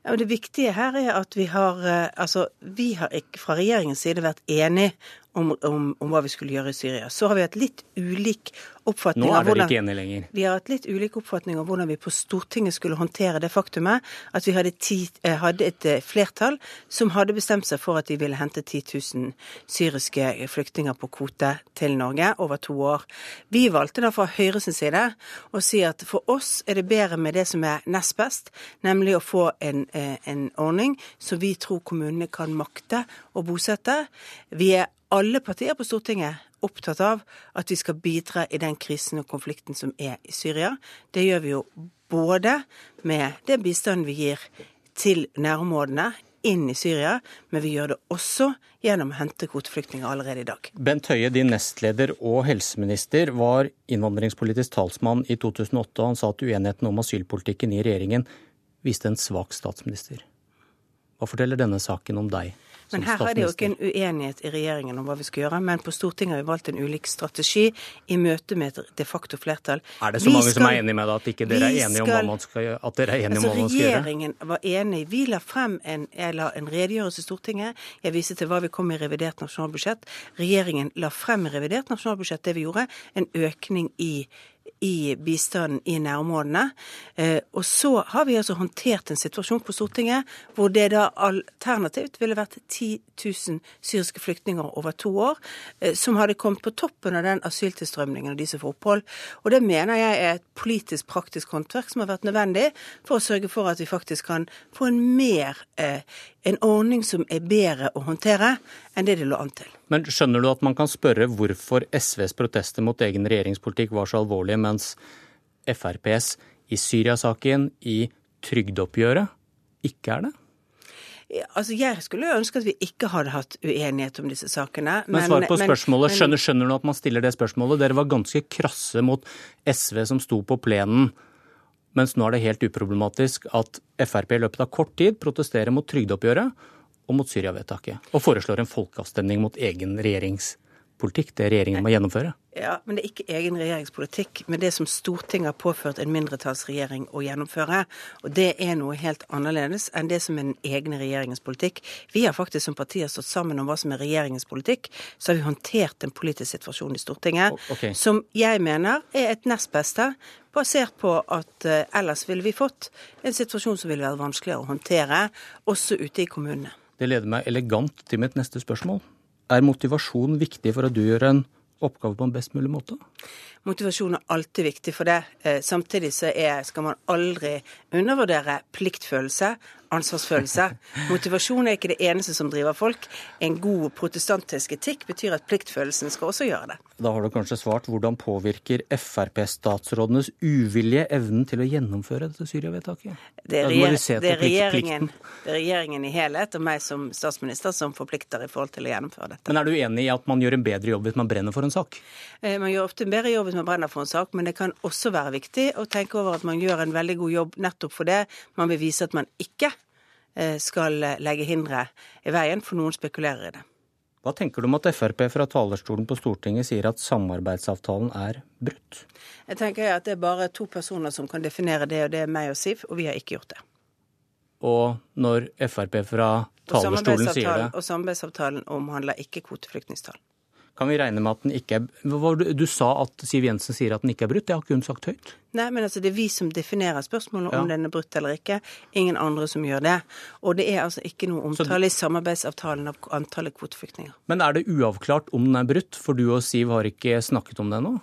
Ja, det viktige her er at vi har altså, vi har ikke fra regjeringens side vært enige om, om, om, hva vi skulle gjøre i Syria. Så har vi hatt litt ulik oppfatning Nå er dere ikke enige lenger. Vi har hatt litt ulik oppfatning av hvordan vi på Stortinget skulle håndtere det faktumet at vi hadde, ti, eh, hadde et eh, flertall som hadde bestemt seg for at de ville hente 10 000 syriske flyktninger på kvote til Norge over to år. Vi valgte da fra Høyres side å si at for oss er det bedre med det som er nest best, nemlig å få en, eh, en ordning som vi tror kommunene kan makte å bosette. Vi er alle partier på Stortinget opptatt av at vi skal bidra i den krisen og konflikten som er i Syria. Det gjør vi jo både med den bistanden vi gir til nærområdene inn i Syria, men vi gjør det også gjennom å hente kvoteflyktninger allerede i dag. Bent Høie, din nestleder og helseminister, var innvandringspolitisk talsmann i 2008, og han sa at uenigheten om asylpolitikken i regjeringen viste en svak statsminister. Hva forteller denne saken om deg? Men her er det jo ikke en uenighet i regjeringen om hva vi skal gjøre. Men på Stortinget har vi valgt en ulik strategi i møte med et de facto flertall. Er det så mange skal, som er enig med deg at ikke dere er enige om hva man skal, at dere er enige altså, om hva man skal gjøre? Regjeringen var enig. Vi la frem en, la en redegjørelse i Stortinget. Jeg viste til hva vi kom med i revidert nasjonalbudsjett. Regjeringen la frem i revidert nasjonalbudsjett det vi gjorde, en økning i i bistanden i nærområdene. Eh, og så har vi altså håndtert en situasjon på Stortinget hvor det da alternativt ville vært 10 000 syriske flyktninger over to år, eh, som hadde kommet på toppen av den asyltilstrømningen av de som får opphold. Og det mener jeg er et politisk, praktisk håndverk som har vært nødvendig for å sørge for at vi faktisk kan få en mer eh, en ordning som er bedre å håndtere enn det det lå an til. Men skjønner du at man kan spørre hvorfor SVs protester mot egen regjeringspolitikk var så alvorlige, mens FrPs i Syria-saken, i trygdeoppgjøret, ikke er det? Altså Jeg skulle ønske at vi ikke hadde hatt uenighet om disse sakene. Men, men svar på spørsmålet. Men, skjønner, skjønner du at man stiller det spørsmålet? Dere var ganske krasse mot SV som sto på plenen mens nå er det helt uproblematisk at Frp i løpet av kort tid protesterer mot trygdeoppgjøret og mot Syria-vedtaket, og foreslår en folkeavstemning mot egen regjeringspolitikk, det regjeringen må gjennomføre. Ja, men det er ikke egen regjeringspolitikk, men det som Stortinget har påført en mindretallsregjering å gjennomføre. Og det er noe helt annerledes enn det som er den egne regjeringens politikk. Vi har faktisk som partier stått sammen om hva som er regjeringens politikk. Så har vi håndtert en politisk situasjon i Stortinget okay. som jeg mener er et nest beste basert på at uh, ellers ville vi fått en situasjon som ville vært vanskeligere å håndtere, også ute i kommunene. Det leder meg elegant til mitt neste spørsmål. Er motivasjon viktig for at du gjør en oppgave på en best mulig måte? Motivasjon er alltid viktig for det. Eh, samtidig så er, skal man aldri undervurdere pliktfølelse, ansvarsfølelse. Motivasjon er ikke det eneste som driver folk. En god protestantisk etikk betyr at pliktfølelsen skal også gjøre det. Da har du kanskje svart. Hvordan påvirker Frp-statsrådenes uvilje evnen til å gjennomføre dette Syria-vedtaket? Det, regjer det, er regjeringen, det er regjeringen i helhet og meg som statsminister som forplikter i forhold til å gjennomføre dette. Men er du enig i at man gjør en bedre jobb hvis man brenner for en sak? Eh, man gjør ofte en bedre jobb hvis man brenner for en sak, men det kan også være viktig å tenke over at man gjør en veldig god jobb nettopp for det. Man vil vise at man ikke skal legge hindre i veien, for noen spekulerer i det. Hva tenker du om at Frp fra talerstolen på Stortinget sier at samarbeidsavtalen er brutt? Jeg tenker at det er bare to personer som kan definere det, og det er meg og Siv, og vi har ikke gjort det. Og når Frp fra talerstolen sier det Og samarbeidsavtalen omhandler ikke kvoteflyktningstall. Kan vi regne med at den ikke er Du sa at Siv Jensen sier at den ikke er brutt. Det har ikke hun sagt høyt? Nei, men altså det er vi som definerer spørsmålet ja. om den er brutt eller ikke. Ingen andre som gjør det. Og det er altså ikke noe omtale i samarbeidsavtalen av antallet kvoteflyktninger. Men er det uavklart om den er brutt? For du og Siv har ikke snakket om det ennå?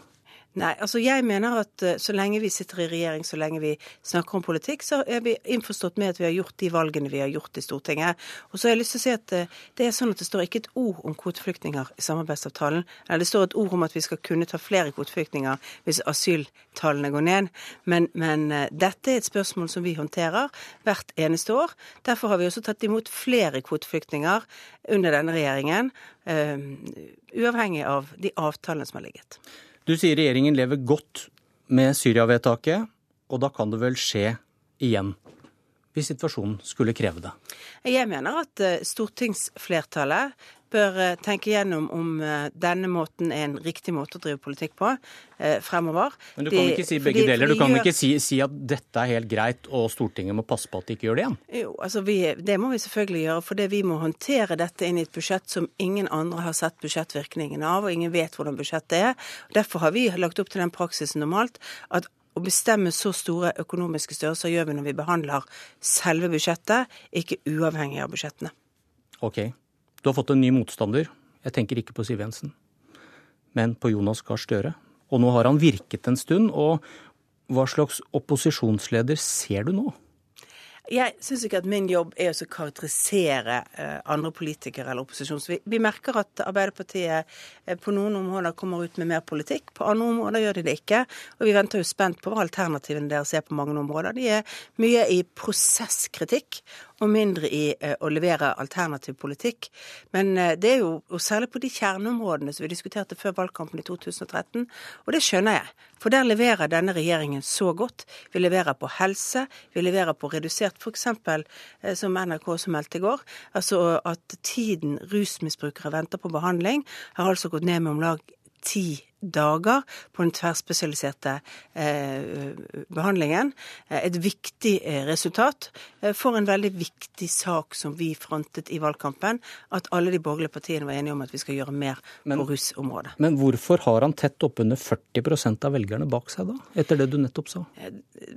Nei, altså jeg mener at uh, så lenge vi sitter i regjering, så lenge vi snakker om politikk, så er vi innforstått med at vi har gjort de valgene vi har gjort i Stortinget. Og så har jeg lyst til å si at uh, det er sånn at det står ikke et ord om kvoteflyktninger i samarbeidsavtalen. Eller det står et ord om at vi skal kunne ta flere kvoteflyktninger hvis asyltallene går ned. Men, men uh, dette er et spørsmål som vi håndterer hvert eneste år. Derfor har vi også tatt imot flere kvoteflyktninger under denne regjeringen, uavhengig av de avtalene som har ligget. Du sier regjeringen lever godt med Syria-vedtaket, og da kan det vel skje igjen? Hvis situasjonen skulle kreve det. Jeg mener at eh, stortingsflertallet bør eh, tenke gjennom om eh, denne måten er en riktig måte å drive politikk på eh, fremover. Men du kan de, ikke si begge deler. Du kan gjør... ikke si, si, at dette er helt greit og Stortinget må passe på at de ikke gjør det igjen? Jo, altså vi, Det må vi selvfølgelig gjøre. For vi må håndtere dette inn i et budsjett som ingen andre har sett budsjettvirkningen av, og ingen vet hvordan budsjettet er. Derfor har vi lagt opp til den praksisen normalt at å bestemme så store økonomiske størrelser gjør vi når vi behandler selve budsjettet, ikke uavhengig av budsjettene. Ok. Du har fått en ny motstander. Jeg tenker ikke på Siv Jensen, men på Jonas Gahr Støre. Og nå har han virket en stund. Og hva slags opposisjonsleder ser du nå? Jeg syns ikke at min jobb er å karakterisere eh, andre politikere eller opposisjon. Vi, merker at Arbeiderpartiet eh, på noen områder kommer ut med mer politikk, på andre områder gjør de det ikke. Og vi venter jo spent på hva alternativene deres er på mange områder. De er mye i prosesskritikk og mindre i eh, å levere alternativ politikk. Men eh, det er jo og særlig på de kjerneområdene som vi diskuterte før valgkampen i 2013, og det skjønner jeg. For der leverer denne regjeringen så godt. Vi leverer på helse, vi leverer på redusert f.eks. Eh, som NRK som meldte i går, altså at tiden rusmisbrukere venter på behandling, har altså gått ned med om lag ti dager på den tverrspesialiserte eh, behandlingen. Eh, et viktig eh, resultat for en veldig viktig sak som vi frontet i valgkampen. At alle de borgerlige partiene var enige om at vi skal gjøre mer men, på rusområdet. Men hvorfor har han tett oppunder 40% av velgerne bak seg, da? Etter det du nettopp sa?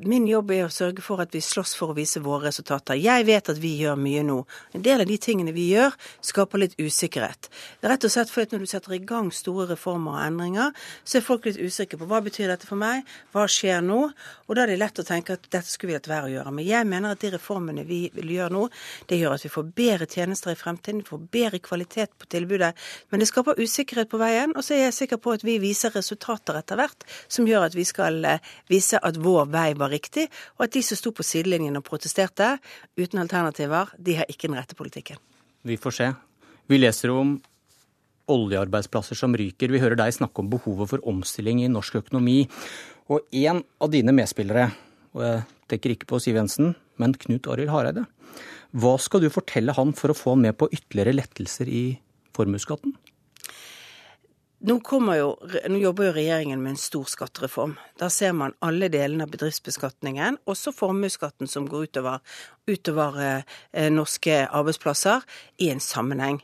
Min jobb er å sørge for at vi slåss for å vise våre resultater. Jeg vet at vi gjør mye nå. En del av de tingene vi gjør, skaper litt usikkerhet. Er rett og slett fordi når du setter i gang store reformer og endringer, så er folk litt usikre på hva betyr dette for meg, hva skjer nå? Og da er det lett å tenke at dette skulle vi hatt være å gjøre. Men jeg mener at de reformene vi vil gjøre nå, det gjør at vi får bedre tjenester i fremtiden, vi får bedre kvalitet på tilbudet. Men det skaper usikkerhet på veien, og så er jeg sikker på at vi viser resultater etter hvert som gjør at vi skal eh, vise at vår vei var riktig, og at de som sto på sidelinjen og protesterte uten alternativer, de har ikke den rette politikken. Vi får se. Vi leser om oljearbeidsplasser som ryker. Vi hører deg snakke om behovet for omstilling i norsk økonomi. Og en av dine medspillere, og jeg tenker ikke på Siv Jensen, men Knut Arild Hareide. Hva skal du fortelle han for å få han med på ytterligere lettelser i formuesskatten? Nå, jo, nå, jobber jo regjeringen med en stor skattereform. Da ser man alle delene av bedriftsbeskatningen, også formuesskatten som går utover, utover eh, norske arbeidsplasser, i en sammenheng.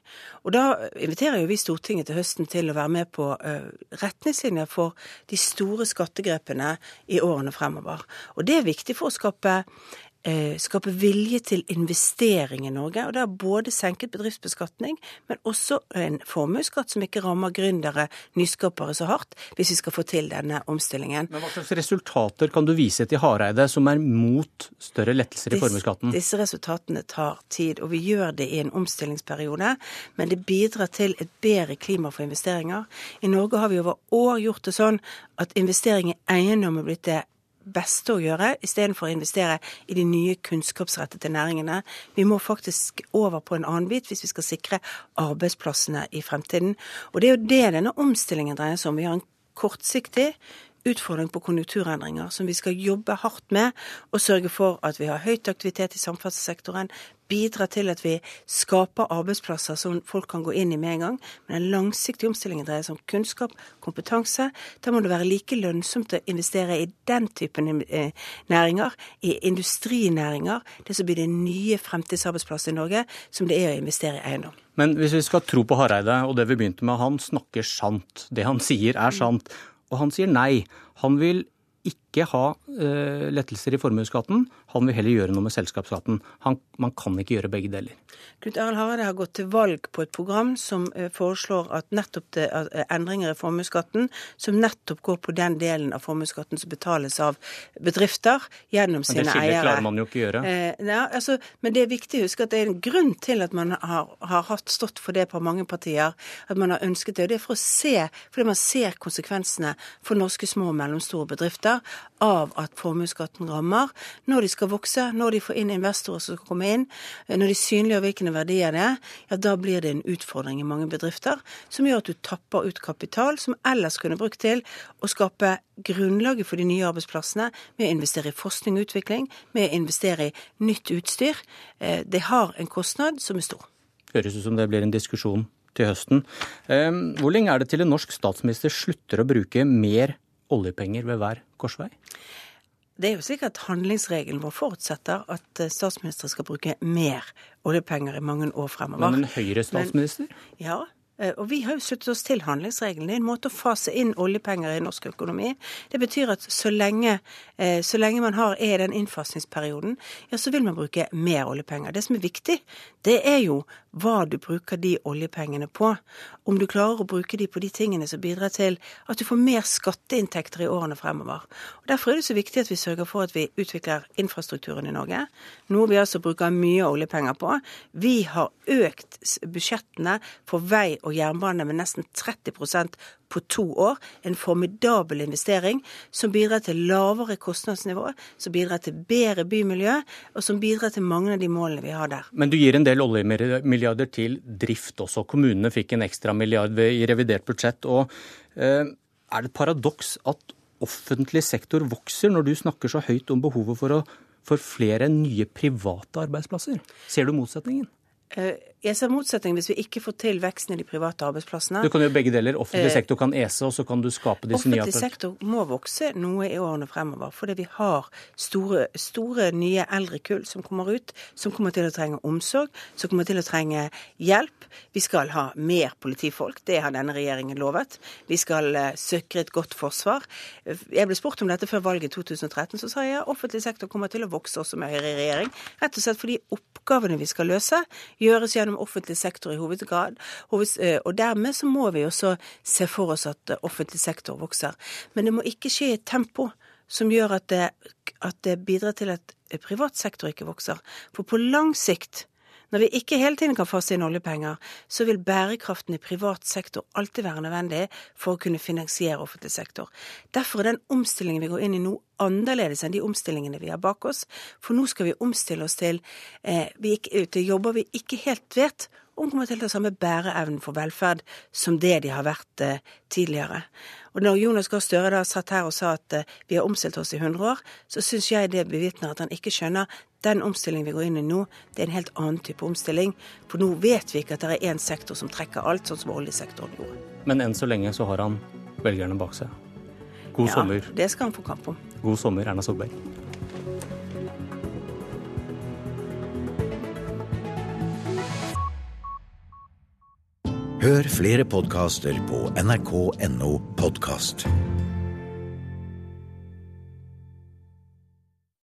Og Da inviterer jo vi Stortinget til høsten til å være med på eh, retningslinjer for de store skattegrepene i årene fremover. Og Det er viktig for å skape skape vilje til investering i Norge. Og det har både senket bedriftsbeskatning, men også en formuesskatt som ikke rammer gründere, nyskapere, så hardt, hvis vi skal få til denne omstillingen. Men Hva slags resultater kan du vise til Hareide, som er mot større lettelser i formuesskatten? Disse resultatene tar tid, og vi gjør det i en omstillingsperiode. Men det bidrar til et bedre klima for investeringer. I Norge har vi over år gjort det sånn at investering i eiendom er blitt det beste å gjøre, istedenfor å investere i de nye kunnskapsrettede næringene. Vi må faktisk over på en annen bit hvis vi skal sikre arbeidsplassene i fremtiden. Og det er jo det denne omstillingen dreier seg om. Vi har en kortsiktig utfordring på konjunkturendringer som vi skal jobbe hardt med, og sørge for at vi har høyt aktivitet i samferdselssektoren, bidra til at vi skaper arbeidsplasser som folk kan gå inn i med en gang. Men den langsiktige omstillingen dreier seg om kunnskap, kompetanse. Da må det være like lønnsomt å investere i den typen eh, næringer, i industrinæringer, det som blir det nye fremtidsarbeidsplasser i Norge, som det er å investere i eiendom. Men hvis vi skal tro på Hareide og det vi begynte med, han snakker sant. Det han sier er sant. Og han sier nei. Han vil ikke ha uh, lettelser i formuesskatten. Han vil heller gjøre noe med selskapsskatten. Han, man kan ikke gjøre begge deler. Knut Arild Hareide har gått til valg på et program som uh, foreslår at nettopp det, at endringer i formuesskatten, som nettopp går på den delen av formuesskatten som betales av bedrifter gjennom sine eiere. Men Det skillet klarer man jo ikke å gjøre. Ja, altså, men det er viktig å huske at det er en grunn til at man har, har hatt stått for det på mange partier, at man har ønsket det. og Det er for å se, fordi man ser konsekvensene for norske små og mellomstore bedrifter av at formuesskatten rammer når de skal vokse, når de får inn investorer som skal komme inn, når de synliggjør hvilke verdier det er, ja da blir det en utfordring i mange bedrifter som gjør at du tapper ut kapital som ellers kunne brukt til å skape grunnlaget for de nye arbeidsplassene med å investere i forskning og utvikling, med å investere i nytt utstyr. Eh, det har en kostnad som er stor. Høres ut som det blir en diskusjon til høsten. Ehm, hvor lenge er det til en norsk statsminister slutter å bruke mer oljepenger ved hver korsvei? Det er jo slik at Handlingsregelen vår forutsetter at eh, statsministre skal bruke mer oljepenger i mange år fremover. Men en Høyre-statsminister? Ja, Eh, og vi har jo sluttet oss til handlingsregelen. Det er en måte å fase inn oljepenger i norsk økonomi. Det betyr at så lenge, eh, så lenge man har, er i den innfasingsperioden, ja, så vil man bruke mer oljepenger. Det som er viktig, det er jo hva du bruker de oljepengene på. Om du klarer å bruke de på de tingene som bidrar til at du får mer skatteinntekter i årene fremover. Og Derfor er det så viktig at vi sørger for at vi utvikler infrastrukturen i Norge. Noe vi altså bruker mye oljepenger på. Vi har økt budsjettene for vei og jernbane med nesten 30 på to år. En formidabel investering som bidrar til lavere kostnadsnivå, som bidrar til bedre bymiljø, og som bidrar til mange av de målene vi har der. Men du gir en del oljemilliarder til drift også. Kommunene fikk en ekstra milliard i revidert budsjett. og eh, Er det et paradoks at offentlig sektor vokser, når du snakker så høyt om behovet for, å, for flere nye private arbeidsplasser? Ser du motsetningen? Eh, jeg ser motsetning hvis vi ikke får til veksten i de private arbeidsplassene. Du kan gjøre begge deler. Offentlig eh, sektor kan ese, og så kan du skape disse nye Offentlig sektor må vokse noe i årene fremover, fordi vi har store, store nye eldrekull som kommer ut, som kommer til å trenge omsorg, som kommer til å trenge hjelp. Vi skal ha mer politifolk, det har denne regjeringen lovet. Vi skal uh, sikre et godt forsvar. Jeg ble spurt om dette før valget i 2013, så sa jeg at offentlig sektor kommer til å vokse også med Høyre i regjering, rett og slett fordi oppgavene vi skal løse, gjøres gjennom gjennom offentlig sektor i hovedgrad. Eh, og dermed så må vi også se for oss at offentlig sektor vokser. Men det må ikke skje i et tempo som gjør at det, at det bidrar til at privat sektor ikke vokser. For på lang sikt når vi ikke hele tiden kan fase inn oljepenger, så vil bærekraften i privat sektor alltid være nødvendig for å kunne finansiere offentlig sektor. Derfor er den omstillingen vi går inn i nå, annerledes enn de omstillingene vi har bak oss. For nå skal vi omstille oss til, eh, vi ikke, til jobber vi ikke helt vet om kommer til å ha samme bæreevnen for velferd som det de har vært eh, tidligere. Og når Jonas Gahr Støre da satt her og sa at eh, vi har omstilt oss i 100 år, så syns jeg det bevitner at han ikke skjønner den omstillingen vi går inn i nå, det er en helt annen type omstilling. For nå vet vi ikke at det er én sektor som trekker alt, sånn som oljesektoren gjorde. Men enn så lenge så har han velgerne bak seg. God ja, sommer. Det skal han få kamp om. God sommer, Erna Solberg. Hør flere podkaster på nrk.no podkast.